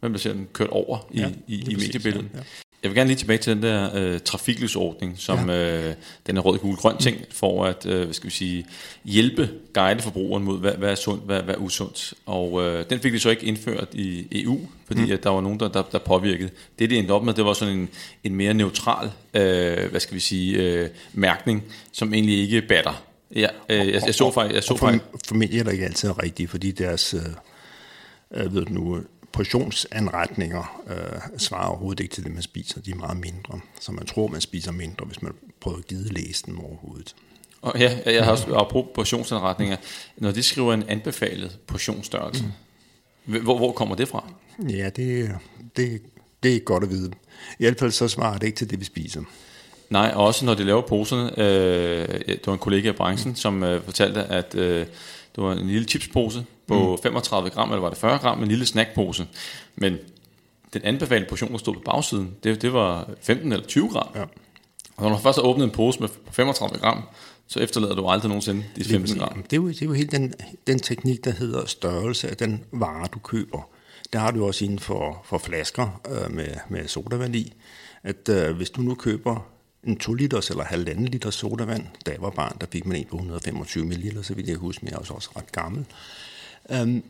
der ser den kørt over i, ja, i, i mediebilledet. Ja, ja. Jeg vil gerne lige tilbage til den der øh, trafiklysordning, som ja. øh, den er rød, gul, grøn ting, for at øh, hvad skal vi sige, hjælpe, guide forbrugeren mod, hvad, hvad er sundt, hvad, hvad er usundt. Og øh, den fik vi så ikke indført i EU, fordi mm. at der var nogen, der, der, der påvirkede. Det, det endte op med, det var sådan en, en mere neutral, øh, hvad skal vi sige, øh, mærkning, som egentlig ikke batter. Ja, øh, jeg, jeg så faktisk... Jeg så og for, familier, der ikke altid er rigtige, fordi deres... Øh, øh ved nu, portionsanretninger øh, svarer overhovedet ikke til det, man spiser. De er meget mindre. Så man tror, man spiser mindre, hvis man prøver at give læse dem overhovedet. Og ja, jeg har også apropos portionsanretninger. Når de skriver en anbefalet portionsstørrelse, mm. hvor, hvor kommer det fra? Ja, det, det, det er godt at vide. I hvert fald så svarer det ikke til det, vi spiser. Nej, og også når de laver poserne. Øh, det var en kollega i branchen, som øh, fortalte, at øh, det var en lille chipspose på mm. 35 gram, eller var det 40 gram, en lille snackpose. Men den anbefalede portion, der stod på bagsiden, det, det var 15 eller 20 gram. Ja. Og når du først har åbnet en pose med 35 gram, så efterlader du aldrig nogensinde de 15 gram. Det er jo, det er jo helt den, den teknik, der hedder størrelse af den vare, du køber. Der har du også inden for, for flasker øh, med, med sodavand i, at øh, hvis du nu køber en 2 liters eller halvanden liter sodavand. Da jeg var barn, der fik man en på 125 ml, så vidt jeg huske, men jeg er også ret gammel. Øhm,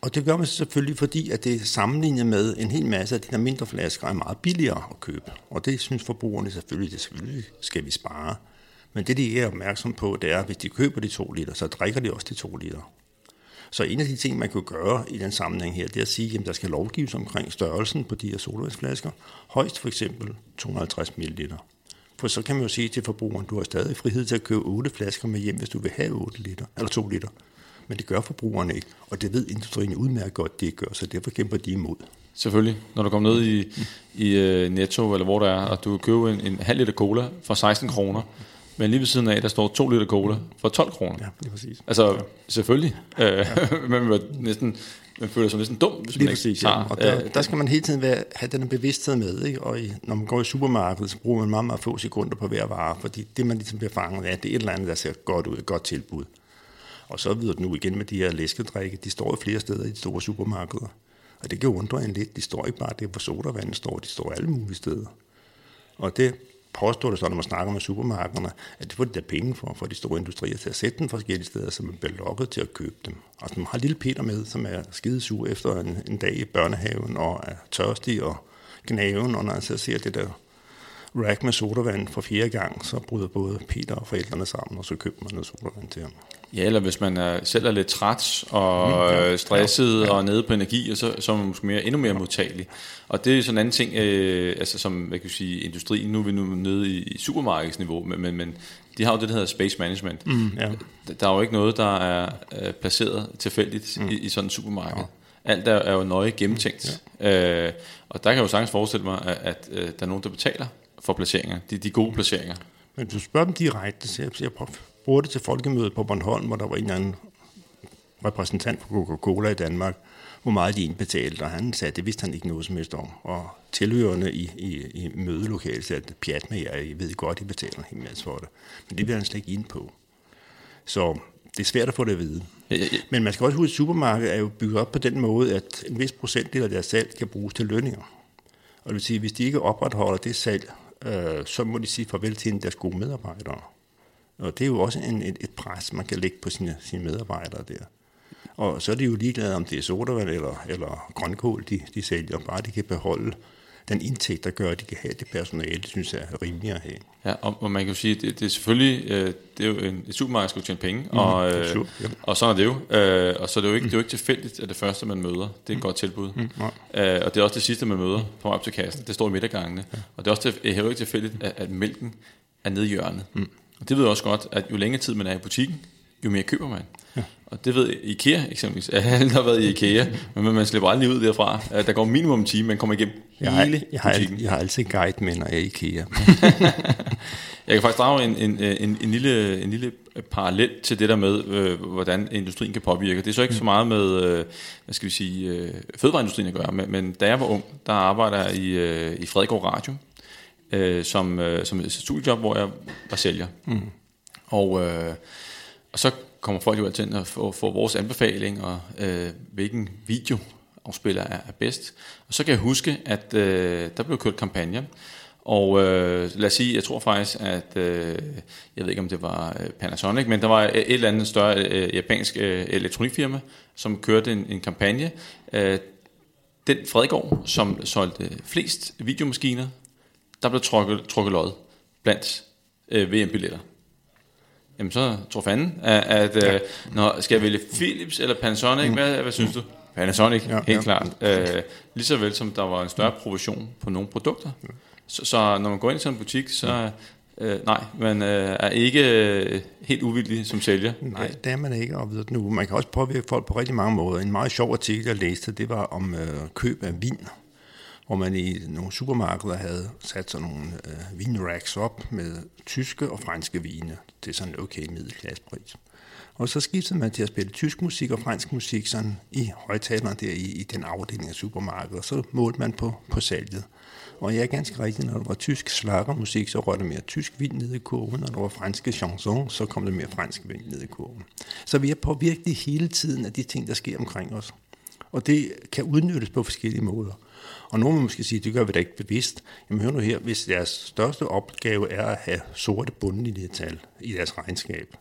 og det gør man selvfølgelig, fordi at det sammenlignet med en hel masse af de der mindre flasker er meget billigere at købe. Og det synes forbrugerne selvfølgelig, det selvfølgelig skal vi spare. Men det, de er opmærksom på, det er, at hvis de køber de to liter, så drikker de også de to liter. Så en af de ting, man kan gøre i den sammenhæng her, det er at sige, at der skal lovgives omkring størrelsen på de her solvandsflasker. Højst for eksempel 250 ml. For så kan man jo sige til forbrugeren, du har stadig frihed til at købe 8 flasker med hjem, hvis du vil have 8 liter, eller 2 liter. Men det gør forbrugerne ikke, og det ved industrien udmærket godt, det gør, så derfor kæmper de imod. Selvfølgelig. Når du kommer ned i, i uh, Netto, eller hvor der er, og du kan købe en, en halv liter cola for 16 kroner, men lige ved siden af, der står 2 liter cola for 12 kroner. Ja, det er præcis. Altså, selvfølgelig. Ja. Men man næsten man føler sig næsten dum, hvis Lige man præcis, ikke ja. Og der, der skal man hele tiden være, have den bevidsthed med, ikke? og i, når man går i supermarkedet, så bruger man meget, meget få sekunder på hver vare, fordi det, man ligesom bliver fanget af, det er et eller andet, der ser godt ud, et godt tilbud. Og så videre nu igen med de her læskedrikke, de står i flere steder i de store supermarkeder. Og det kan undre en lidt, de står ikke bare der, hvor sodavand står, de står alle mulige steder. Og det påstår det så, når man snakker med supermarkederne, at det får de der penge for, for de store industrier til at sætte dem forskellige steder, så man bliver lokket til at købe dem. Og så man har lille Peter med, som er skidesur efter en, en dag i børnehaven og er tørstig og knaven, og når han så ser det der rack med sodavand for fjerde gang, så bryder både Peter og forældrene sammen, og så køber man noget sodavand til ham. Ja, eller hvis man er, selv er lidt træt og mm, ja, stresset ja, ja. og nede på energi, og så, så er man måske mere, endnu mere modtagelig. Og det er sådan en anden ting, øh, altså som hvad kan sige, industrien, nu er vi nu nede i, i supermarkedsniveau, men, men, men de har jo det, der hedder space management. Mm, ja. Der er jo ikke noget, der er øh, placeret tilfældigt mm. i, i sådan en supermarked. Ja. Alt er, er jo nøje gennemtænkt. Ja. Øh, og der kan jeg jo sagtens forestille mig, at, at, at der er nogen, der betaler for placeringer, de, de gode placeringer. Men du spørger dem direkte, så jeg, jeg bruger det til folkemødet på Bornholm, hvor der var en eller anden repræsentant for Coca-Cola i Danmark, hvor meget de indbetalte, og han sagde, at det vidste han ikke noget som helst om. Og tilhørende i, i, i mødelokalet sagde, at pjat med jer, I ved godt, I betaler en hel masse for det. Men det bliver han slet ikke ind på. Så det er svært at få det at vide. Ja, ja, ja. Men man skal også huske, at supermarkedet er jo bygget op på den måde, at en vis procentdel af deres salg kan bruges til lønninger. Og det vil sige, at hvis de ikke opretholder det salg, øh, så må de sige farvel til deres gode medarbejdere. Og det er jo også en, et, et pres, man kan lægge på sine, sine medarbejdere der. Og så er de jo ligeglade, om det er sodavand eller, eller grønkål, de, de sælger, bare de kan beholde den indtægt, der gør, at de kan have det personale, det synes jeg er rimeligt at have. Ja, og, og man kan jo sige, det, det er selvfølgelig, øh, det er jo en, et supermarked, skal tjene penge, mm, og, øh, ja. og sådan er det jo. Øh, og så er det jo ikke, mm. det er jo ikke tilfældigt, at det første, man møder, det er et mm. godt tilbud. Mm, øh, og det er også det sidste, man møder på op til kassen. Det står i midtergangene. Ja. Og det er også det er jo ikke tilfældigt, at, at mælken er nede i hjørnet. Mm. Og det ved jeg også godt, at jo længere tid man er i butikken, jo mere køber man. Ja. Og det ved IKEA eksempelvis. Alle har været i IKEA, men man slipper aldrig ud derfra. Der går minimum en time, man kommer igennem jeg har, hele jeg har, butikken. Jeg har altid guide med, når jeg er i IKEA. jeg kan faktisk drage en, en, en, en, lille, en lille parallel til det der med, øh, hvordan industrien kan påvirke. Det er så ikke så meget med, øh, hvad skal vi sige, øh, fødevareindustrien at gøre, men, men da jeg var ung, der arbejder jeg i, øh, i Fredegård Radio, øh, som, øh, som et studiejob, hvor jeg var sælger. Mm. Og, øh, og så kommer folk jo altid at få, få vores anbefaling, og øh, hvilken video afspiller er, er bedst. Og så kan jeg huske, at øh, der blev kørt kampagne, og øh, lad os sige, jeg tror faktisk, at, øh, jeg ved ikke om det var øh, Panasonic, men der var et eller andet større øh, japansk øh, elektronikfirma, som kørte en, en kampagne. Øh, den Fredegård, som solgte flest videomaskiner, der blev trukket, trukket lod blandt øh, VM-billetter jamen så tror fanden, at, at ja. øh, når, skal jeg vælge Philips eller Panasonic, mm. hvad, hvad synes du? Panasonic, ja, helt ja. klart. Øh, lige så vel som der var en større provision på nogle produkter. Ja. Så, så når man går ind i sådan en butik, så øh, nej, man øh, er ikke øh, helt uvillig som sælger. Nej, det er man ikke. Og ved nu, man kan også påvirke folk på rigtig mange måder. En meget sjov artikel, jeg læste, det var om øh, køb af vin hvor man i nogle supermarkeder havde sat sådan nogle øh, vinracks op med tyske og franske vine til sådan en okay middelklassepris. Og så skiftede man til at spille tysk musik og fransk musik sådan i højtalerne der i, i den afdeling af supermarkedet, og så målte man på, på salget. Og jeg er ganske rigtig, når der var tysk slagermusik, så røg der mere tysk vin ned i kurven, når der var franske chanson, så kom der mere fransk vin ned i kurven. Så vi er påvirket hele tiden af de ting, der sker omkring os. Og det kan udnyttes på forskellige måder. Og nogen vil måske sige, det gør vi da ikke bevidst. Jamen hør nu her, hvis deres største opgave er at have sorte bundlinjetal i deres regnskab,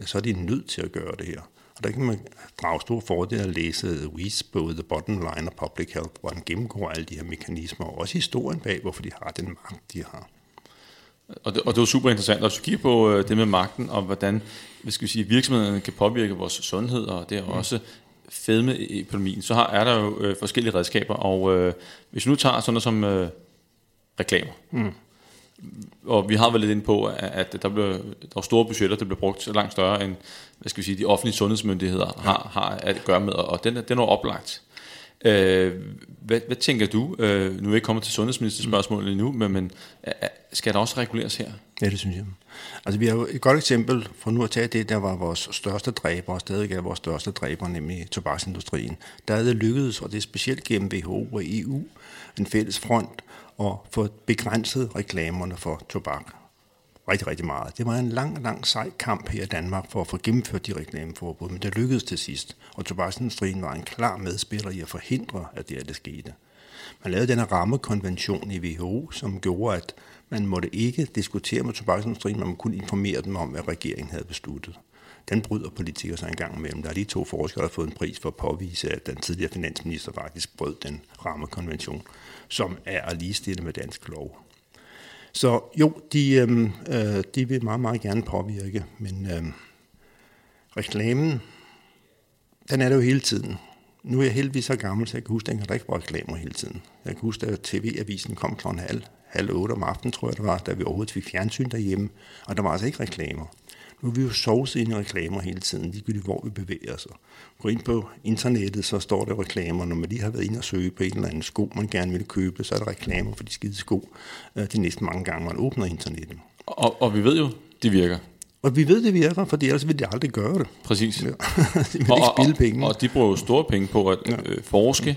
så er de nødt til at gøre det her. Og der kan man drage stor fordel at læse Weiss både The Bottom Line og Public Health, hvor han gennemgår alle de her mekanismer, og også historien bag, hvorfor de har den magt, de har. Og det, og det var super interessant, at du kigger på øh, det med magten, og hvordan hvad skal vi sige, virksomhederne kan påvirke vores sundhed, og det er mm. også fedme i økonomien, så har, er der jo øh, forskellige redskaber, og øh, hvis vi nu tager sådan noget som øh, reklamer, mm. og vi har været lidt inde på, at, at der, blev, der var store budgetter, der blev brugt langt større end hvad skal vi sige, de offentlige sundhedsmyndigheder har, har at gøre med, og den, den er oplagt. Øh, hvad, hvad tænker du? Øh, nu er vi ikke kommet til sundhedsministerspørgsmålet endnu, men, men skal der også reguleres her? Ja, det synes jeg. Altså vi har jo et godt eksempel, for nu at tage det, der var vores største dræber, og stadig er vores største dræber, nemlig tobaksindustrien. Der er det lykkedes, og det er specielt gennem WHO og EU, en fælles front, at få begrænset reklamerne for tobak rigtig, rigtig meget. Det var en lang, lang sej kamp her i Danmark for at få gennemført de reklameforbud, men det lykkedes til sidst, og tobaksindustrien var en klar medspiller i at forhindre, at det det skete. Man lavede denne rammekonvention i WHO, som gjorde, at man måtte ikke diskutere med tobaksindustrien, man kunne informere dem om, hvad regeringen havde besluttet. Den bryder politikere sig engang imellem. Der er lige to forskere, der har fået en pris for at påvise, at den tidligere finansminister faktisk brød den rammekonvention, som er at ligestille med dansk lov. Så jo, de, øhm, øh, de vil meget, meget gerne påvirke, men øh, reklamen, den er der jo hele tiden. Nu er jeg heldigvis så gammel, så jeg kan huske, at der ikke var reklamer hele tiden. Jeg kan huske, at tv-avisen kom kl. halv, halv otte om aftenen, tror jeg det var, da vi overhovedet fik fjernsyn derhjemme, og der var altså ikke reklamer. Nu er vi jo sovset ind i reklamer hele tiden, ligegyldigt hvor vi bevæger os. Gå ind på internettet, så står der reklamer. Når man lige har været inde og søge på en eller anden sko, man gerne vil købe, så er der reklamer for de skide sko øh, de næste mange gange, man åbner internettet. Og, og vi ved jo, de virker. Og vi ved, det virker, for ellers vil de aldrig gøre det. Præcis. Ja. de vil og, ikke spille penge. Og, og de bruger jo store penge på at ja. øh, forske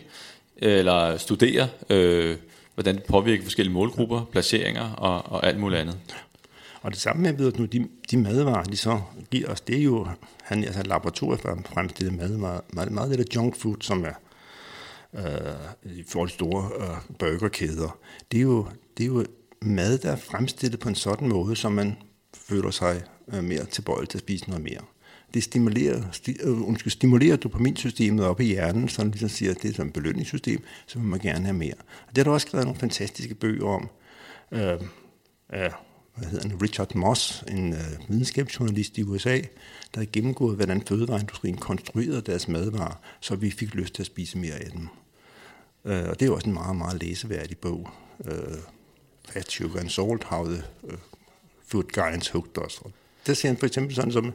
eller studere, øh, hvordan det påvirker forskellige målgrupper, placeringer og, og alt muligt andet. Og det samme med, ved nu, de, de madvarer, de så giver os, det er jo, han altså laboratoriet for at madvarer, meget, meget af det junk food, som er øh, i forhold til store øh, burgerkæder, det er, jo, det er jo mad, der er fremstillet på en sådan måde, så man føler sig øh, mere tilbøjelig til at spise noget mere. Det stimulerer, sti, øh, undskyld, stimulerer dopaminsystemet op i hjernen, så ligesom siger, at det er som et belønningssystem, så vil man gerne have mere. Og det har der også skrevet nogle fantastiske bøger om. Øh, øh, hvad hedder han, Richard Moss, en øh, videnskabsjournalist i USA, der havde gennemgået, hvordan fødevareindustrien konstruerede deres madvarer, så vi fik lyst til at spise mere af dem. Øh, og det er også en meget, meget læseværdig bog. Øh, Fat Sugar and Salt, How the øh, Food Giants Hooked Us. Og der ser han for eksempel sådan som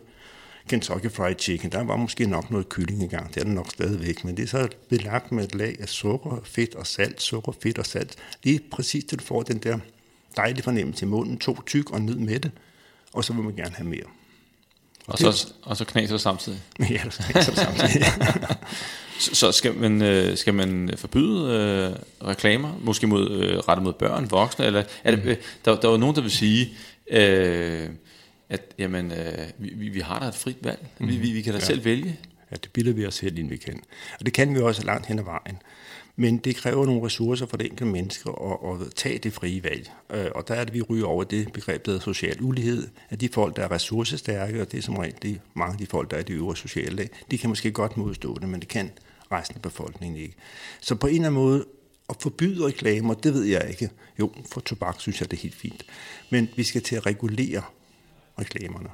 Kentucky Fried Chicken, der var måske nok noget kylling engang, det er der nok stadigvæk, men det er så belagt med et lag af sukker, fedt og salt, sukker, fedt og salt. Lige præcis til du får den der dejlig fornemmelse i munden, to tyk og ned med det, og så vil man gerne have mere. Og, og, så, og så knaser det samtidig. ja, så knaser det samtidig. så, så skal man, øh, skal man forbyde øh, reklamer, måske mod, øh, rettet mod børn, voksne, eller er det, øh, der, der er jo nogen, der vil sige, øh, at jamen, øh, vi, vi har da et frit valg. Mm. Vi, vi, vi kan da ja. selv vælge. Ja, det bilder vi os selv ind, vi kan. Og det kan vi også langt hen ad vejen. Men det kræver nogle ressourcer for det enkelte menneske at, at tage det frie valg. Øh, og der er det, vi ryger over det begreb, der hedder social ulighed, at de folk, der er ressourcestærke, og det er som regel det, mange af de folk, der er i de øvre sociale lag, de kan måske godt modstå det, men det kan resten af befolkningen ikke. Så på en eller anden måde, at forbyde reklamer, det ved jeg ikke. Jo, for tobak synes jeg, det er helt fint. Men vi skal til at regulere reklamerne.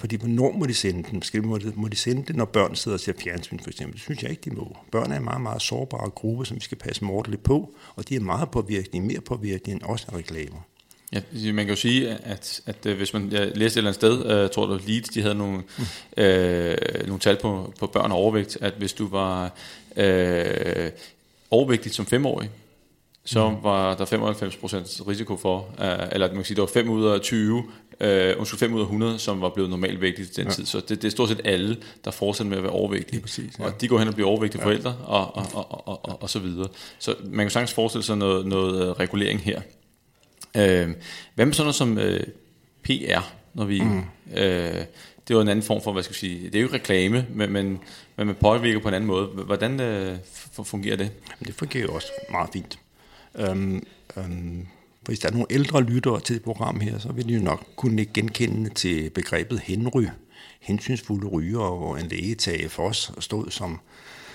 Fordi hvornår må de sende den? Skal, må, de, må de sende det, når børn sidder og ser fjernsyn for eksempel? Det synes jeg ikke, de må. Børn er en meget, meget sårbare gruppe, som vi skal passe mordeligt på, og de er meget påvirkende, mere påvirkende end også af reklamer. Ja, man kan jo sige, at, at, at øh, hvis man jeg læste et eller andet sted, jeg uh, tror det var Leeds, de havde nogle, mm. øh, nogle tal på, på børn og overvægt, at hvis du var øh, overvægtig som femårig, så mm. var der 95% risiko for, uh, eller man kan sige, der var 5 ud af 20 øh, undskyld, 5 ud af 100, som var blevet normalvægtige til den ja. tid. Så det, det er stort set alle, der fortsætter med at være overvægtige. præcis, ja. Og de går hen og bliver overvægtige ja. forældre, og, og, og, og, og, og så videre. Så man kan sagtens forestille sig noget, noget uh, regulering her. Øh, hvad med sådan noget som øh, PR, når vi... Mm. Øh, det var en anden form for, hvad skal jeg sige, det er jo ikke reklame, men, men, men man påvirker på en anden måde. Hvordan øh, fungerer det? Det fungerer også meget fint. Um, um, hvis der er nogle ældre lyttere til det program her, så vil de jo nok kunne genkende til begrebet henry, hensynsfulde ryger, hvor en læge Tage os stod som,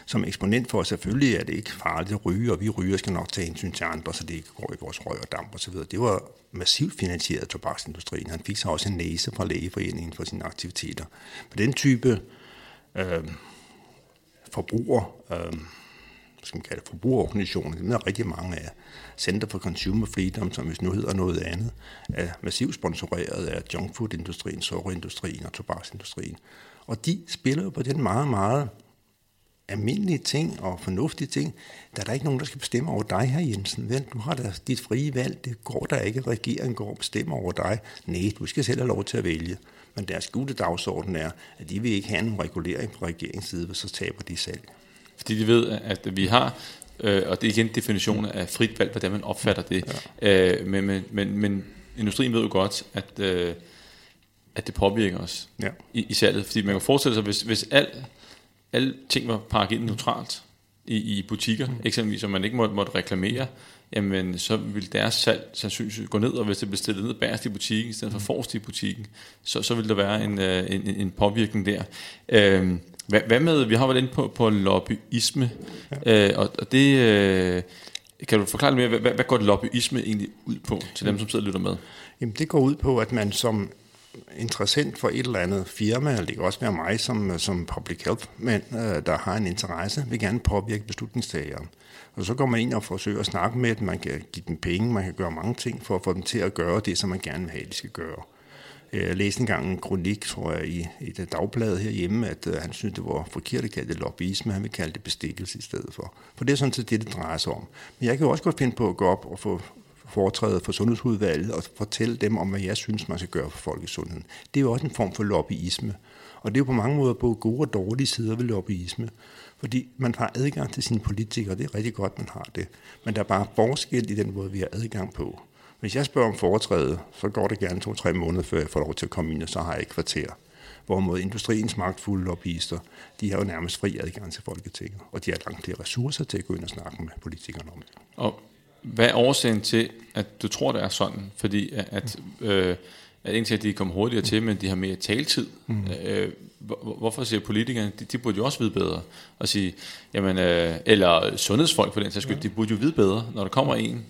som eksponent for, at selvfølgelig er det ikke farligt at ryge, og vi ryger skal nok tage hensyn til andre, så det ikke går i vores røg og damp osv. Det var massivt finansieret af tobaksindustrien. Han fik så også en næse fra lægeforeningen for sine aktiviteter. Men den type øh, forbruger, øh, skal man kalde det, forbrugerorganisationer, dem er rigtig mange af. Center for Consumer Freedom, som hvis nu hedder noget andet, er massivt sponsoreret af junkfoodindustrien, sukkerindustrien og tobaksindustrien. Og de spiller jo på den meget, meget almindelige ting og fornuftige ting. Der er der ikke nogen, der skal bestemme over dig her, Jensen. Vel, du har da dit frie valg. Det går der ikke. Regeringen går og bestemmer over dig. Nej, du skal selv have lov til at vælge. Men deres gode dagsorden er, at de vil ikke have nogen regulering fra regeringens side, så taber de salg. Fordi de ved, at vi har Øh, og det er igen definitionen af frit valg, hvordan man opfatter det. Ja. Øh, men, men, men, men industrien ved jo godt, at, øh, at det påvirker os ja. i, i salget. Fordi man kan forestille sig, hvis, hvis al, alle ting var pakket ind neutralt i, i butikker, mm. eksempelvis, og man ikke måtte, måtte reklamere, jamen så ville deres salg sandsynligvis gå ned, og hvis det blev stillet ned bagerst i butikken, i stedet for mm. forrest i butikken, så, så ville der være en, øh, en, en påvirkning der. Øh, hvad, hvad med, vi har været inde på, på lobbyisme, ja. øh, og, og det, øh, kan du forklare lidt mere, hvad, hvad går lobbyisme egentlig ud på til dem, som sidder og lytter med? Jamen, det går ud på, at man som interessant for et eller andet firma, eller det kan også være mig som, som public health, men øh, der har en interesse, vil gerne påvirke beslutningstagere. Og så går man ind og forsøger at snakke med dem, man kan give dem penge, man kan gøre mange ting for at få dem til at gøre det, som man gerne vil have, de skal gøre. Jeg læste engang en kronik, tror jeg, i, et det dagblad herhjemme, at øh, han synes det var forkert at kalde det lobbyisme, han vil kalde det bestikkelse i stedet for. For det er sådan set det, det drejer sig om. Men jeg kan jo også godt finde på at gå op og få foretræde for Sundhedsudvalget og fortælle dem om, hvad jeg synes, man skal gøre for folkesundheden. Det er jo også en form for lobbyisme. Og det er jo på mange måder både gode og dårlige sider ved lobbyisme. Fordi man har adgang til sine politikere, det er rigtig godt, man har det. Men der er bare forskel i den måde, vi har adgang på. Hvis jeg spørger om foretræde, så går det gerne to-tre måneder, før jeg får lov til at komme ind, og så har jeg et kvarter. Hvorimod industriens magtfulde lobbyister, de har jo nærmest fri adgang til Folketinget, og de har langt flere ressourcer til at gå ind og snakke med politikerne om det. Og hvad er årsagen til, at du tror, det er sådan? Fordi at, at, øh, at indtil de kommer hurtigere til, men de har mere taletid. Mm. Øh, hvorfor siger politikerne, de, de burde jo også vide bedre. Og sige, jamen, øh, eller sundhedsfolk for den sags skyld, ja. de burde jo vide bedre, når der kommer en,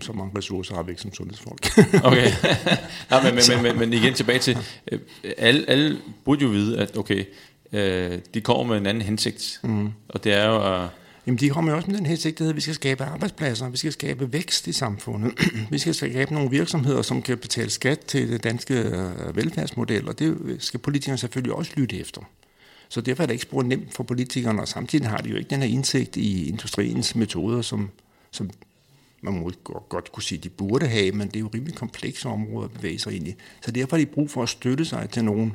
så mange ressourcer har vi ikke som sundhedsfolk. okay. Nej, men, men, men, men igen tilbage til, øh, alle, alle burde jo vide, at okay, øh, de kommer med en anden hensigt, mm. og det er jo at... Jamen, de kommer jo også med den hensigt, at vi skal skabe arbejdspladser, vi skal skabe vækst i samfundet, vi skal skabe nogle virksomheder, som kan betale skat til det danske øh, velfærdsmodel, og det skal politikerne selvfølgelig også lytte efter. Så derfor er det ikke spurgt nemt for politikerne, og samtidig har de jo ikke den her indsigt i industriens metoder, som, som man må godt kunne sige, de burde have, men det er jo rimelig komplekse områder at bevæge sig ind i. Så derfor har de brug for at støtte sig til nogle,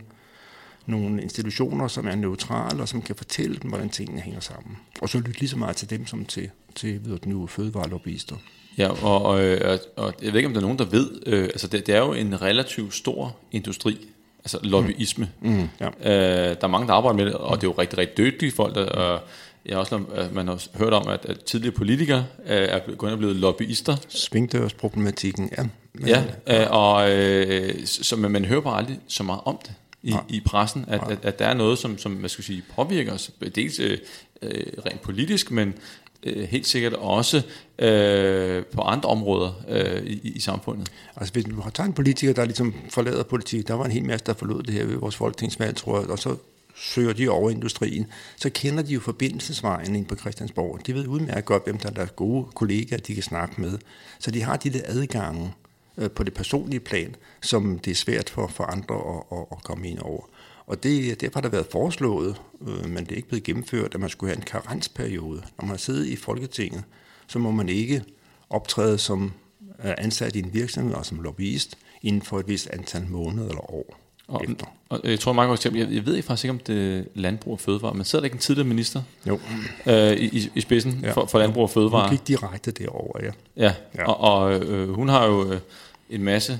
nogle institutioner, som er neutrale, og som kan fortælle dem, hvordan tingene hænger sammen. Og så lytte lige så meget til dem, som til, til ved nu fødevarelobbyister. Ja, og, og, og, og jeg ved ikke, om der er nogen, der ved, øh, altså det, det er jo en relativt stor industri, altså lobbyisme. Mm. Mm, ja. øh, der er mange, der arbejder med det, og det er jo rigtig, rigtig dygtige folk, der, øh, jeg har også man har hørt om, at, at tidligere politikere øh, er gået og blevet lobbyister. Svingdørsproblematikken, ja. Men, ja, øh, og øh, så, men man hører bare aldrig så meget om det i, i pressen, at, at, at der er noget, som, som man skal sige, påvirker os, dels øh, øh, rent politisk, men øh, helt sikkert også øh, på andre områder øh, i, i samfundet. Altså hvis du har taget en politiker, der ligesom forlader politik, der var en hel masse, der forlod det her ved vores folketingsvalg, tror jeg, og så søger de over industrien, så kender de jo forbindelsesvejen ind på Christiansborg. De ved udmærket godt, hvem der er deres gode kollegaer, de kan snakke med. Så de har de der adgange øh, på det personlige plan, som det er svært for, for andre at, at, at komme ind over. Og det, derfor har der været foreslået, øh, men det er ikke blevet gennemført, at man skulle have en karensperiode. Når man sidder i Folketinget, så må man ikke optræde som øh, ansat i en virksomhed og som lobbyist inden for et vist antal måneder eller år. Og, efter. og jeg tror meget godt jeg, jeg ved ikke faktisk ikke, om det er landbrug og fødevare, men sidder der ikke en tidligere minister jo. Øh, i, i spidsen ja. for, for landbrug og fødevare? Hun gik direkte derover, ja. Ja, ja. og, og øh, hun har jo øh, en masse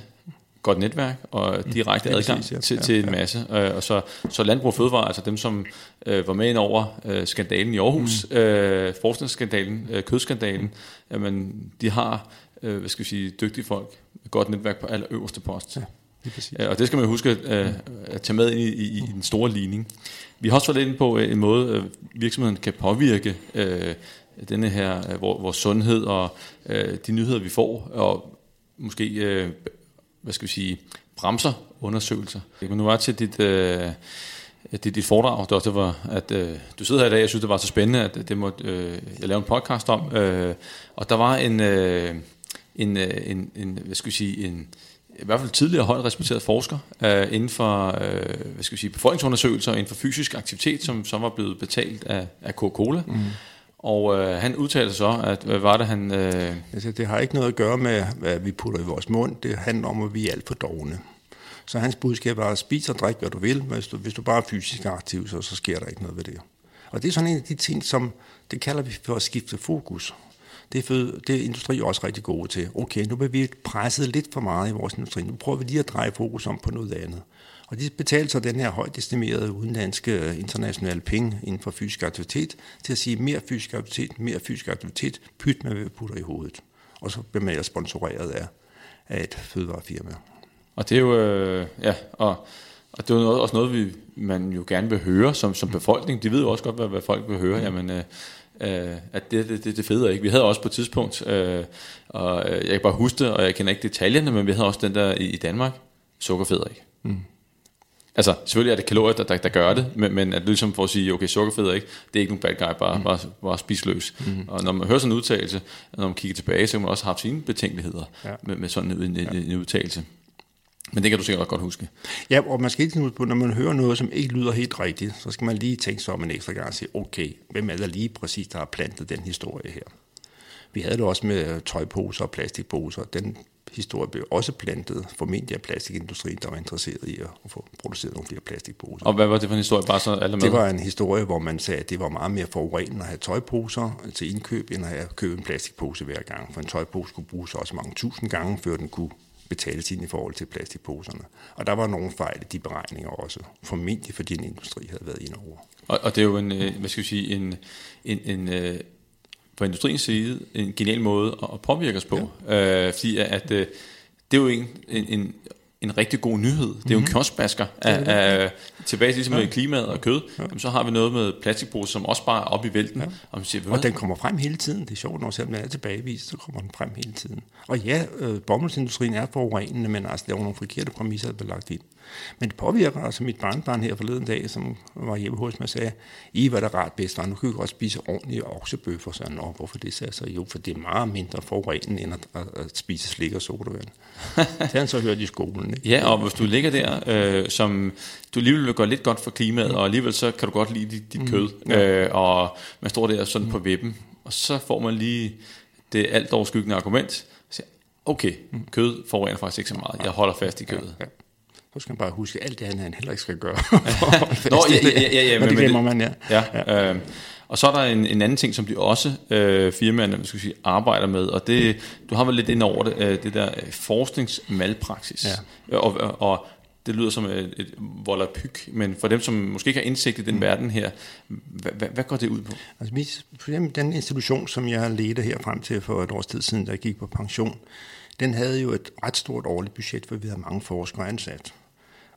godt netværk og mm. direkte ja, adgang præcis, ja. til, til ja, en masse. Øh, og så, så Landbrug og Fødevare, altså dem, som øh, var med ind over øh, skandalen i Aarhus, mm. øh, forskningsskandalen, øh, kødskandalen, jamen, de har øh, hvad skal vi sige, dygtige folk, godt netværk på allerøverste post. Ja. Ja, øh, og det skal man huske øh, at tage med ind i, i, i den store ligning. Vi har også været inde på øh, en måde, øh, virksomheden kan påvirke øh, denne her, vores sundhed og øh, de nyheder, vi får, og måske, øh, hvad skal vi sige, bremser undersøgelser. Men nu var til dit... Øh, det dit foredrag, det, også, var, at øh, du sidder her i dag, jeg synes, det var så spændende, at det måtte, øh, jeg lave en podcast om, øh, og der var en, øh, en, øh, en, en, hvad skal vi sige, en, i hvert fald tidligere højt respekteret forsker øh, inden for øh, hvad skal vi sige, befolkningsundersøgelser inden for fysisk aktivitet, som, som var blevet betalt af, af Coca-Cola. Mm. Og øh, han udtalte så, at hvad var det han... Øh... Altså, det har ikke noget at gøre med, hvad vi putter i vores mund. Det handler om, at vi er alt for dogne. Så hans budskab var, at spise og drikke, hvad du vil, men hvis du, hvis du bare er fysisk aktiv, så, så sker der ikke noget ved det. Og det er sådan en af de ting, som, det kalder vi for at skifte fokus. Det er, fød, det er industri også rigtig gode til. Okay, nu bliver vi presset lidt for meget i vores industri. Nu prøver vi lige at dreje fokus om på noget andet. Og de betaler så den her højt estimerede udenlandske øh, internationale penge inden for fysisk aktivitet til at sige mere fysisk aktivitet, mere fysisk aktivitet, pyt med, hvad vi putter i hovedet. Og så bliver man sponsoreret af, af et fødevarefirma. Og det er jo, øh, ja, og Og det er jo noget, også noget, vi, man jo gerne vil høre som, som befolkning. De ved jo også godt, hvad, hvad folk vil høre. Jamen, øh, øh, at det, det, det, det fede ikke. Vi havde også på et tidspunkt, øh, og øh, jeg kan bare huske det, og jeg kender ikke detaljerne, men vi havde også den der i, i Danmark, sukkerfeder ikke. Mm. Altså, selvfølgelig er det kalorier, der, der, der gør det, men, men at ligesom for at sige, okay, sukkerfeder ikke, det er ikke nogen bad guy, bare, mm. bare, bare spisløs. Mm. Og når man hører sådan en udtalelse, når man kigger tilbage, så kan man også have sine betænkeligheder ja. med, med sådan en, en, en, en udtalelse. Men det kan du sikkert godt huske. Ja, og man skal ikke tænke på, når man hører noget, som ikke lyder helt rigtigt, så skal man lige tænke sig om en ekstra gang og sige, okay, hvem er der lige præcis, der har plantet den historie her? Vi havde det også med tøjposer og plastikposer. Den historie blev også plantet, formentlig af plastikindustrien, der var interesseret i at få produceret nogle flere plastikposer. Og hvad var det for en historie, bare så alle med? Det var en historie, hvor man sagde, at det var meget mere forurenende at have tøjposer til indkøb, end at have købt en plastikpose hver gang. For en tøjpose skulle bruges også mange tusind gange, før den kunne betales ind i forhold til plastikposerne. Og der var nogle fejl i de beregninger også, formentlig fordi en industri havde været ind over. Og, og det er jo en, øh, hvad skal vi sige, en, en, en øh, på industriens side en genial måde at påvirke os på. Ja. Øh, fordi at, øh, det er jo en, en, en en rigtig god nyhed. Det er jo en mhm. kioskbasker af, af, tilbage til ligesom ja. med klimaet og kød. Ja. Jamen, så har vi noget med plastikpose, som også bare er op i vælten. Ja. Og, man siger, og den kommer frem hele tiden. Det er sjovt, når selvom den er tilbagevist, så kommer den frem hele tiden. Og ja, øh, bomuldsindustrien er forurenende, men altså, der er nogle forkerte præmisser, der er lagt ind. Men det påvirker altså mit barnbarn her forleden dag, som var hjemme hos mig sagde, I var der rart bedst, nu kan vi godt spise ordentlige oksebøffer. Så Nå, hvorfor det sagde så? Jo, for det er meget mindre forurenende, end at, at, spise slik og sodavand. det har han så hørt i skolen. Ikke? Ja, og hvis du ligger der, øh, som du alligevel vil gøre lidt godt for klimaet, mm. og alligevel så kan du godt lide dit, dit mm. kød, øh, og man står der sådan mm. på vippen, og så får man lige det alt overskyggende argument, okay, mm. kød forurener faktisk ikke så meget, jeg holder fast i kødet. Ja, ja. Så skal man bare huske alt det, han heller ikke skal gøre. Nå, ja, ja, ja, ja, men, det glemmer man, ja. ja, ja. Øh, og så er der en, en anden ting, som de også øh, firmaerne skal sige, arbejder med, og det, du har vel lidt ind over det, øh, det der øh, forskningsmalpraksis. Ja. Og, og, og det lyder som et, et volapyk, men for dem, som måske ikke har indsigt i den mm. verden her, hvad, hvad, hvad går det ud på? Altså, den institution, som jeg ledet her frem til for et års tid siden, da jeg gik på pension, den havde jo et ret stort årligt budget, for vi havde mange forskere ansat.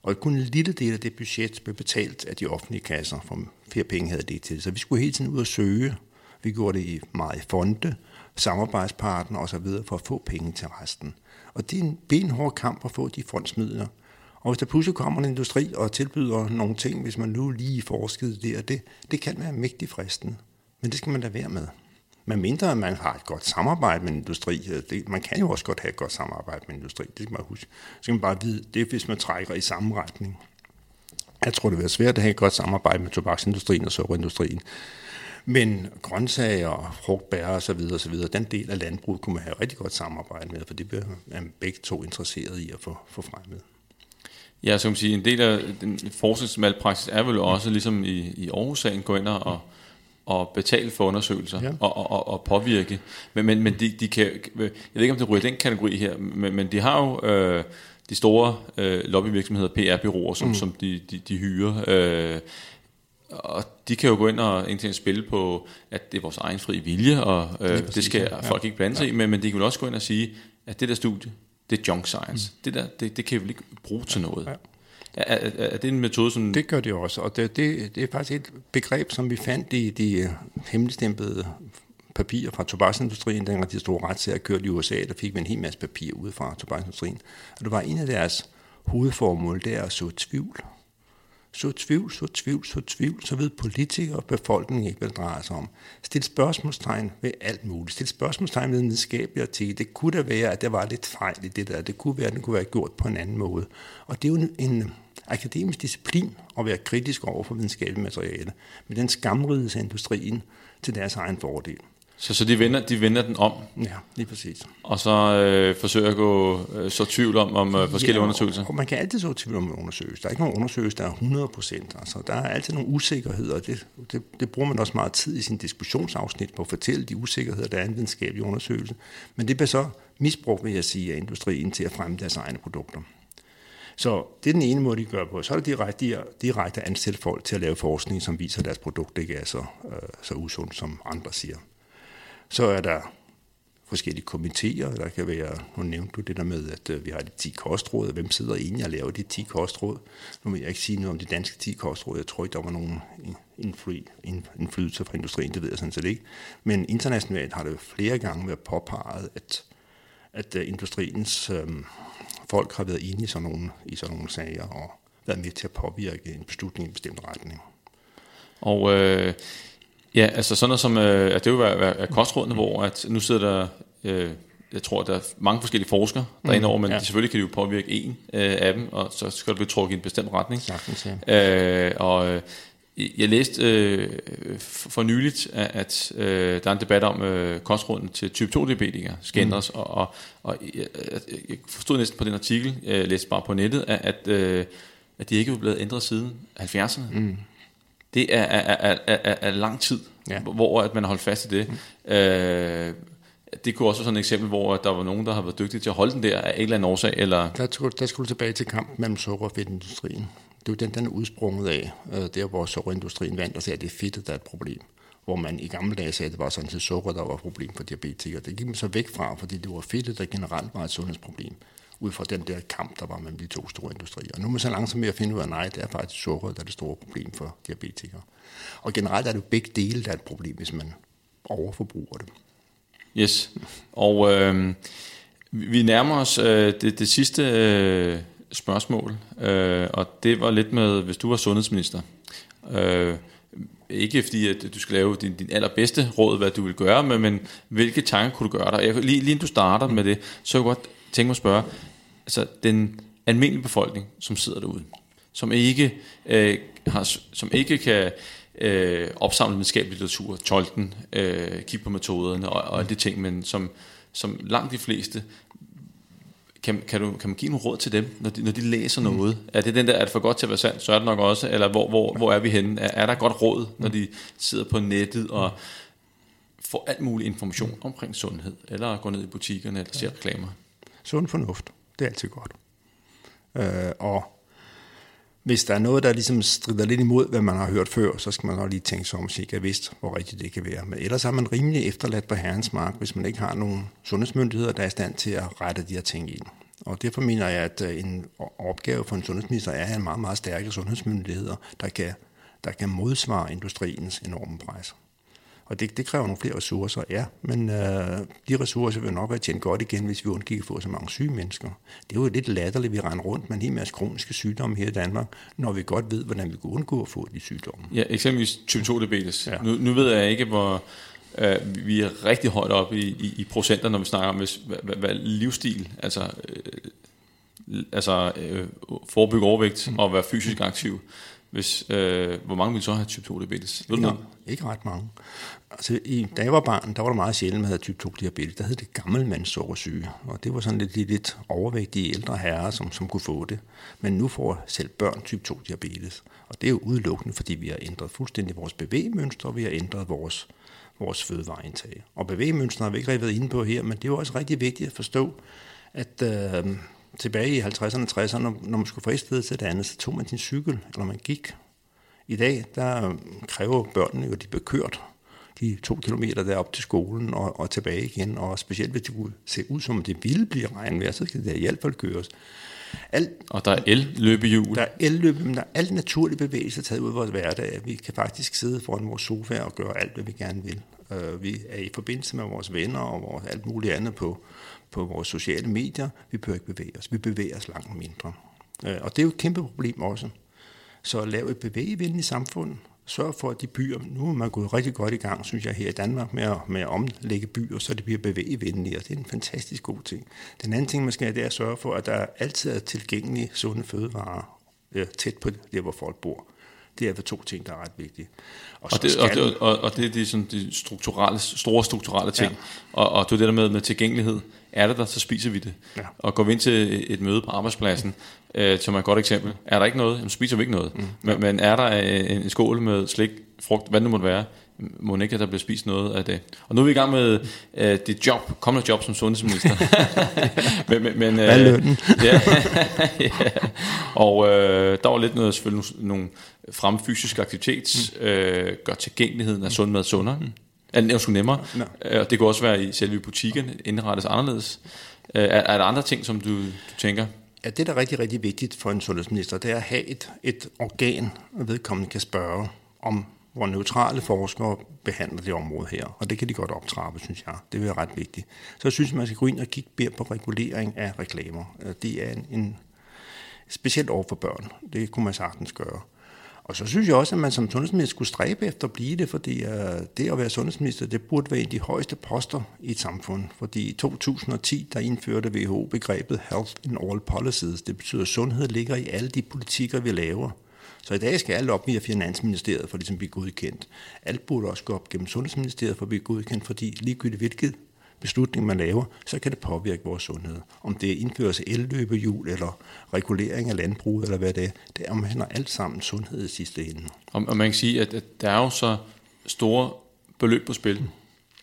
Og kun en lille del af det budget blev betalt af de offentlige kasser, for flere penge havde det til. Så vi skulle hele tiden ud og søge. Vi gjorde det i meget i fonde, samarbejdspartner osv. for at få penge til resten. Og det er en benhård kamp at få de fondsmidler. Og hvis der pludselig kommer en industri og tilbyder nogle ting, hvis man nu lige forskede der, det, det kan være mægtig fristende. Men det skal man da være med. Men mindre man har et godt samarbejde med industri. Det, man kan jo også godt have et godt samarbejde med industri, det skal man huske. Så kan man bare vide, det er, hvis man trækker i samme retning. Jeg tror, det vil være svært at have et godt samarbejde med tobaksindustrien og sukkerindustrien. Men grøntsager og frugtbær og så videre, og så videre, den del af landbruget kunne man have rigtig godt samarbejde med, for det er begge to interesseret i at få, få fremmet. Ja, så kan man sige, en del af den forskningsmalpraksis er vel også, ligesom i, i Aarhus-sagen, gå ind og, at betale for undersøgelser ja. og, og, og påvirke. Men, men, men de, de kan, jeg ved ikke, om det ryger den kategori her, men, men de har jo øh, de store øh, lobbyvirksomheder, PR-byråer, som, mm. som de, de, de hyrer. Øh, og de kan jo gå ind og egentlig spille på, at det er vores egen fri vilje, og øh, det, det skal ja. folk ikke blande sig ja. i, men, men de kan jo også gå ind og sige, at det der studie, det er junk science. Mm. Det der, det, det kan vi ikke bruge til noget. Ja. Er, er, er det en metode, som... Det gør det også, og det, det, det er faktisk et begreb, som vi fandt i de øh, hemmeligstempede papirer fra tobaksindustrien, dengang de store retssager kørte i USA, der fik vi en hel masse papir ud fra tobaksindustrien. Og det var en af deres hovedformål, det er at så tvivl. Så tvivl, så tvivl, så tvivl, så ved politikere og befolkningen ikke, hvad det drejer sig om. Stil spørgsmålstegn ved alt muligt. Stil spørgsmålstegn ved nedskabelige artikel. Det kunne da være, at der var lidt fejl i det der. Det kunne være, at det kunne være gjort på en anden måde. Og det er jo en, akademisk disciplin at være kritisk over for videnskabelige materiale, men den skamrides af industrien til deres egen fordel. Så, så de, vender, de vender den om? Ja, lige præcis. Og så øh, forsøger at gå øh, så tvivl om, om øh, forskellige ja, undersøgelser? Og man kan altid så tvivl om undersøgelser. Der er ikke nogen undersøgelse, der er 100 procent. Altså, der er altid nogle usikkerheder, det, det, det bruger man også meget tid i sin diskussionsafsnit på at fortælle de usikkerheder, der er en videnskabelig undersøgelse. Men det bliver så misbrugt, vil jeg sige, af industrien til at fremme deres egne produkter. Så det er den ene måde, de gør på. Så er det direkte, direkte ansætte folk til at lave forskning, som viser, at deres produkt ikke er så, øh, så usundt, som andre siger. Så er der forskellige komitéer. Der kan være, nu nævnte du det der med, at øh, vi har de 10 kostråd, hvem sidder egentlig og laver de 10 kostråd? Nu vil jeg ikke sige noget om de danske 10 kostråd. Jeg tror ikke, der var nogen indflydelse fra industrien, det ved jeg sådan set ikke. Men internationalt har det flere gange været påpeget, at, at øh, industriens øh, folk har været enige i sådan, nogle, i sådan nogle sager og været med til at påvirke en beslutning i en bestemt retning. Og øh, ja, altså sådan noget som, øh, at det vil være, være kostrådene, hvor at nu sidder der, øh, jeg tror, der er mange forskellige forskere der mm, over, men ja. selvfølgelig kan de jo påvirke en øh, af dem, og så skal det blive trukket i en bestemt retning. Sagtens, ja. øh, og øh, jeg læste øh, for nyligt, at, at øh, der er en debat om, øh, kostråden til type 2-diabetikere skal mm. ændres, og, og, og jeg, jeg forstod næsten på den artikel, jeg læste bare på nettet, at, at, øh, at de ikke er blevet ændret siden 70'erne. Mm det er, er, er, er, er lang tid, ja. hvor at man har holdt fast i det. Mm. Øh, det kunne også være sådan et eksempel, hvor der var nogen, der har været dygtige til at holde den der af en eller anden årsag. Eller... Der, skulle, der skulle tilbage til kampen mellem sukker- og fedtindustrien. Det er jo den, den er udsprunget af, øh, der hvor sukkerindustrien vandt og sagde, at det er fedtet, der er et problem. Hvor man i gamle dage sagde, at det var sådan til sukker, der var et problem for diabetikere. Det gik man så væk fra, fordi det var fedtet, der generelt var et sundhedsproblem ud fra den der kamp, der var mellem de to store industrier. Og nu er man så langsomt med at finde ud af, at nej, det er faktisk sukkeret, der er det store problem for diabetikere. Og generelt er det jo begge dele, der er et problem, hvis man overforbruger det. Yes, og øh, vi nærmer os øh, det, det sidste øh, spørgsmål, øh, og det var lidt med, hvis du var sundhedsminister. Øh, ikke fordi, at du skal lave din, din allerbedste råd, hvad du vil gøre, men, men hvilke tanker kunne du gøre dig? Jeg, lige, lige inden du starter med det, så kunne jeg godt tænke mig at spørge, altså den almindelige befolkning, som sidder derude, som ikke, øh, har, som ikke kan øh, opsamle videnskabelig litteratur, tolken, øh, kigge på metoderne og, og alle de ting, men som, som langt de fleste kan, kan, du, kan man give nogle råd til dem, når de, når de læser mm. noget? Er det den der, er det for godt til at være sandt, så er det nok også, eller hvor, hvor, hvor er vi henne? Er, er der godt råd, når de sidder på nettet og får alt mulig information omkring sundhed, eller går ned i butikkerne, eller ser reklamer? Sund fornuft, det er altid godt. Øh, og hvis der er noget, der ligesom strider lidt imod, hvad man har hørt før, så skal man nok lige tænke sig om, at er vidst, hvor rigtigt det kan være. Men ellers er man rimelig efterladt på herrens mark, hvis man ikke har nogen sundhedsmyndigheder, der er i stand til at rette de her ting ind. Og derfor mener jeg, at øh, en opgave for en sundhedsminister er en meget, meget stærke sundhedsmyndigheder, der kan, der kan modsvare industriens enorme pres. Og det, det kræver nogle flere ressourcer, ja, men øh, de ressourcer vil nok være tjent godt igen, hvis vi undgik at få så mange syge mennesker. Det er jo lidt latterligt, vi render rundt med en hel masse kroniske sygdomme her i Danmark, når vi godt ved, hvordan vi kan undgå at få de sygdomme. Ja, eksempelvis type 2 diabetes. Ja. Nu, nu ved jeg ikke, hvor øh, vi er rigtig højt oppe i, i, i procenter, når vi snakker om hvis, hvad, hvad livsstil, altså, øh, altså øh, forebygge overvægt mm. og være fysisk aktiv. Hvis, øh, hvor mange vil så have type 2 diabetes? Ved ikke, ikke ret mange. Altså, i, da jeg var barn, der var der meget sjældent, man havde type 2 diabetes. Der hed det gammelmandssukkersyge, og det var sådan lidt, lidt overvægtige ældre herrer, som, som kunne få det. Men nu får selv børn type 2 diabetes, og det er jo udelukkende, fordi vi har ændret fuldstændig vores bevægemønstre, og vi har ændret vores, vores fødevareindtag. Og bevægemønstre har vi ikke rigtig været inde på her, men det er jo også rigtig vigtigt at forstå, at øh, tilbage i 50'erne og 60'erne, når man skulle fra et sted til det andet, så tog man sin cykel, eller man gik. I dag, der kræver børnene jo, at de bliver kørt de to kilometer derop til skolen og, og tilbage igen, og specielt hvis det kunne se ud som, det ville blive regnvejr, så skal det i hvert fald køres. Alt, og der er el-løbehjul. Der er el-løbe, men der er alt naturlig bevægelse taget ud af vores hverdag. Vi kan faktisk sidde foran vores sofa og gøre alt, hvad vi gerne vil. Uh, vi er i forbindelse med vores venner og vores, alt muligt andet på, på vores sociale medier. Vi behøver ikke bevæge os. Vi bevæger os langt mindre. Uh, og det er jo et kæmpe problem også. Så at lave et bevægevenligt samfund, sørge for, at de byer, nu er man gået rigtig godt i gang, synes jeg, her i Danmark med at, med at omlægge byer, så det bliver bevægevenlige, og det er en fantastisk god ting. Den anden ting, man skal have, det er at sørge for, at der altid er tilgængelige sunde fødevarer ja, tæt på der, hvor folk bor. Det er for to ting, der er ret vigtige. Og, og, det, og, det, og, og det er de, sådan, de strukturelle, store strukturelle ting. Ja. Og, og det er det der med, med tilgængelighed. Er det der, så spiser vi det. Ja. Og går vi ind til et møde på arbejdspladsen, øh, som er et godt eksempel. Er der ikke noget, så spiser vi ikke noget. Mm. Men, men er der en, en skål med slik, frugt, hvad det nu måtte være, må ikke, at der bliver spist noget af det. Og nu er vi i gang med uh, dit job, kommende job som sundhedsminister. men, men, men, Hvad lønnen? ja, ja. Og uh, der var lidt noget, selvfølgelig nogle frem fysisk aktivitet, mm. uh, gør tilgængeligheden af sund mad sundere. Mm. Er det nemmere? Ja. Og det kunne også være i selve butikken, indrettes anderledes. Er, er der andre ting, som du, du tænker? Ja, det, der er rigtig, rigtig vigtigt for en sundhedsminister, det er at have et, et organ, vedkommende kan spørge om, hvor neutrale forskere behandler det område her. Og det kan de godt optrappe, synes jeg. Det vil være ret vigtigt. Så jeg synes, man skal gå ind og kigge mere på regulering af reklamer. Det er en, en specielt over for børn. Det kunne man sagtens gøre. Og så synes jeg også, at man som sundhedsminister skulle stræbe efter at blive det, fordi uh, det at være sundhedsminister, det burde være en af de højeste poster i et samfund. Fordi i 2010, der indførte WHO begrebet Health in All Policies. Det betyder, at sundhed ligger i alle de politikker, vi laver. Så i dag skal alt op via Finansministeriet for ligesom at blive godkendt. Alt burde også gå op gennem Sundhedsministeriet for at blive godkendt, fordi ligegyldigt hvilket beslutning, man laver, så kan det påvirke vores sundhed. Om det er indførelse af elløbehjul, eller regulering af landbruget, eller hvad det er, det omhandler alt sammen sundhed i sidste ende. Og, og man kan sige, at, at der er jo så store beløb på spil. Mm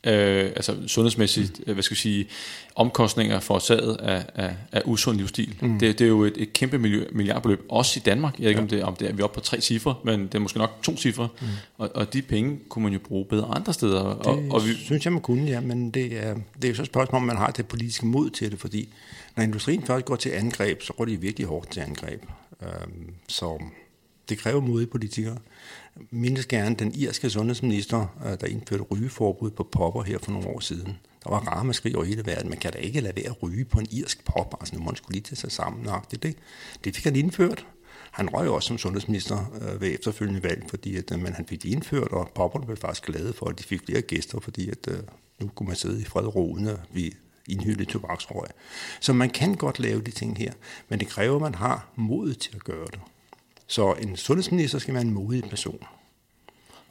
øh, altså sundhedsmæssigt, mm. hvad skal jeg sige, omkostninger forårsaget af, af, af usund livsstil. Mm. Det, det er jo et, et kæmpe miljø, milliardbeløb, også i Danmark. Jeg ved ikke, ja. om, det, om det er, vi er oppe på tre cifre, men det er måske nok to cifre. Mm. Og, og de penge kunne man jo bruge bedre andre steder. Det og, og vi, synes jeg, man kunne, ja, men det er, det er jo så et spørgsmål, om man har det politiske mod til det, fordi når industrien først går til angreb, så går de virkelig hårdt til angreb. Øhm, så det kræver modige politikere mindes gerne den irske sundhedsminister, øh, der indførte rygeforbud på popper her for nogle år siden. Der var ramaskrig over hele verden. Man kan da ikke lade være at ryge på en irsk pop. Altså, man skulle lige tage sig sammen. Det, det, det fik han indført. Han røg også som sundhedsminister øh, ved efterfølgende valg, fordi at, øh, men han fik det indført, og popperne blev faktisk glade for, at de fik flere gæster, fordi at, øh, nu kunne man sidde i fred og ro, vi indhyldet tobaksrøg. Så man kan godt lave de ting her, men det kræver, at man har mod til at gøre det. Så en sundhedsminister skal være en modig person.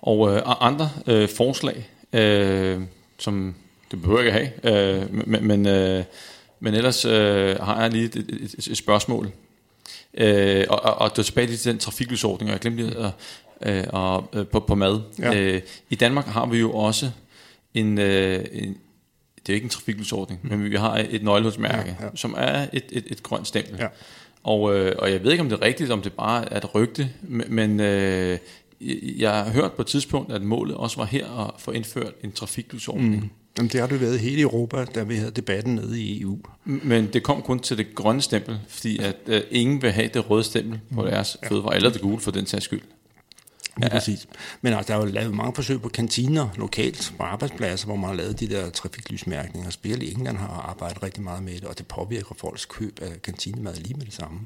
Og øh, andre øh, forslag, øh, som det behøver ikke have, øh, men, men, øh, men ellers øh, har jeg lige et, et, et spørgsmål. Øh, og, og, og det er tilbage til den trafiklysordning, og jeg glemte lige øh, og, øh, på, på mad. Ja. Øh, I Danmark har vi jo også en, øh, en det er ikke en trafiklysordning, mm. men vi har et nøglehulsmærke, ja, ja. som er et, et, et grønt stempel. Ja. Og, øh, og jeg ved ikke, om det er rigtigt, om det bare er et rygte, men øh, jeg har hørt på et tidspunkt, at målet også var her at få indført en trafiklysordning. Mm. Jamen, det har det været hele Europa, da vi havde debatten nede i EU. Men det kom kun til det grønne stempel, fordi at øh, ingen vil have det røde stempel på mm. deres ja. fødevarer, eller det gule for den sags skyld. Ja. præcis. Men altså, der er jo lavet mange forsøg på kantiner lokalt, på arbejdspladser, hvor man har lavet de der trafiklysmærkninger. Specielt i England har arbejdet rigtig meget med det, og det påvirker folks køb af kantinemad lige med det samme.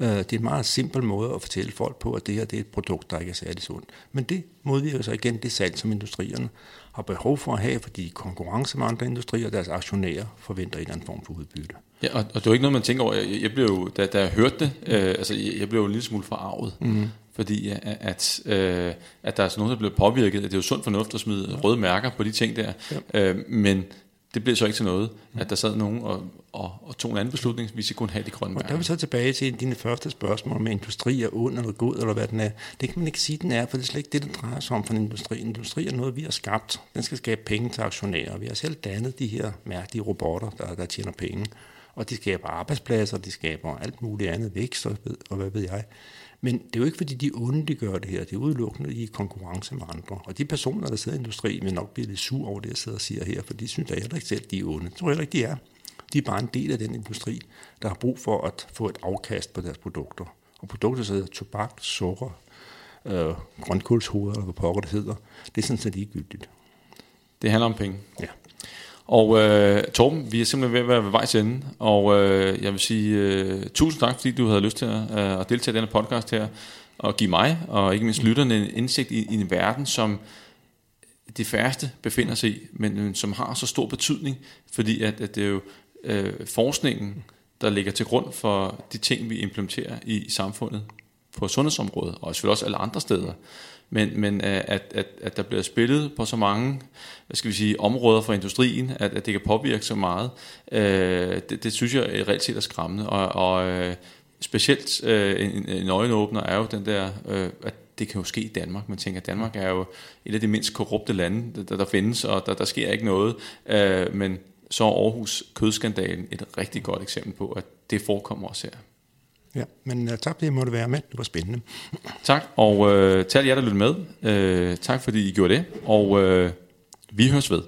Øh, det er en meget simpel måde at fortælle folk på, at det her det er et produkt, der ikke er særlig sundt. Men det modvirker så igen det salg, som industrierne har behov for at have, fordi konkurrence med andre industrier og deres aktionærer forventer en eller anden form for udbytte. Ja, og, og det er jo ikke noget, man tænker over. Jeg, jeg blev jo, da, da jeg hørte det, øh, altså jeg, jeg blev jo en lille smule forarvet. Mm fordi at, at, øh, at der er sådan nogen, der bliver påvirket. Det er jo sund fornuft at smide ja. røde mærker på de ting der. Ja. Øh, men det blev så ikke til noget, at der sad nogen og, og, og tog en anden beslutning, hvis vi kunne have de grønne mærker. Og der er vi så tilbage til dine første spørgsmål med industri er ond eller god, eller hvad den er. Det kan man ikke sige, den er, for det er slet ikke det, der drejer sig om for en industri. Industri er noget, vi har skabt. Den skal skabe penge til aktionærer. Vi har selv dannet de her mærkelige robotter, der, der tjener penge. Og de skaber arbejdspladser, de skaber alt muligt andet vækst, og, og hvad ved jeg. Men det er jo ikke, fordi de onde, de gør det her. Det er udelukkende i konkurrence med andre. Og de personer, der sidder i industrien, vil nok blive lidt sur over det, jeg sidder og siger her, for de synes da heller ikke selv, de er onde. Det tror jeg heller ikke, de er. De er bare en del af den industri, der har brug for at få et afkast på deres produkter. Og produkter, så hedder tobak, sukker, øh, grønkulshoveder, eller hvad pokker det hedder, det er sådan set ligegyldigt. Det handler om penge. Ja. Og øh, Torben, vi er simpelthen ved at være ved vej til ende, og øh, jeg vil sige øh, tusind tak, fordi du havde lyst til at, øh, at deltage i denne podcast her, og give mig, og ikke mindst lytterne, en indsigt i, i en verden, som de færreste befinder sig i, men, men som har så stor betydning, fordi at, at det er jo øh, forskningen, der ligger til grund for de ting, vi implementerer i, i samfundet på sundhedsområdet, og selvfølgelig også alle andre steder men, men øh, at, at, at der bliver spillet på så mange hvad skal vi sige, områder for industrien, at, at det kan påvirke så meget, øh, det, det synes jeg reelt set er skræmmende. Og, og øh, specielt øh, en, en øjenåbner er jo den der, øh, at det kan jo ske i Danmark. Man tænker, at Danmark er jo et af de mindst korrupte lande, der, der findes, og der, der sker ikke noget. Øh, men så er Aarhus kødskandalen et rigtig godt eksempel på, at det forekommer også her. Ja, men uh, tak fordi jeg måtte være med. Det var spændende. Tak, og uh, til jer, der lyttede med. Uh, tak fordi I gjorde det. Og uh, Vi høres ved.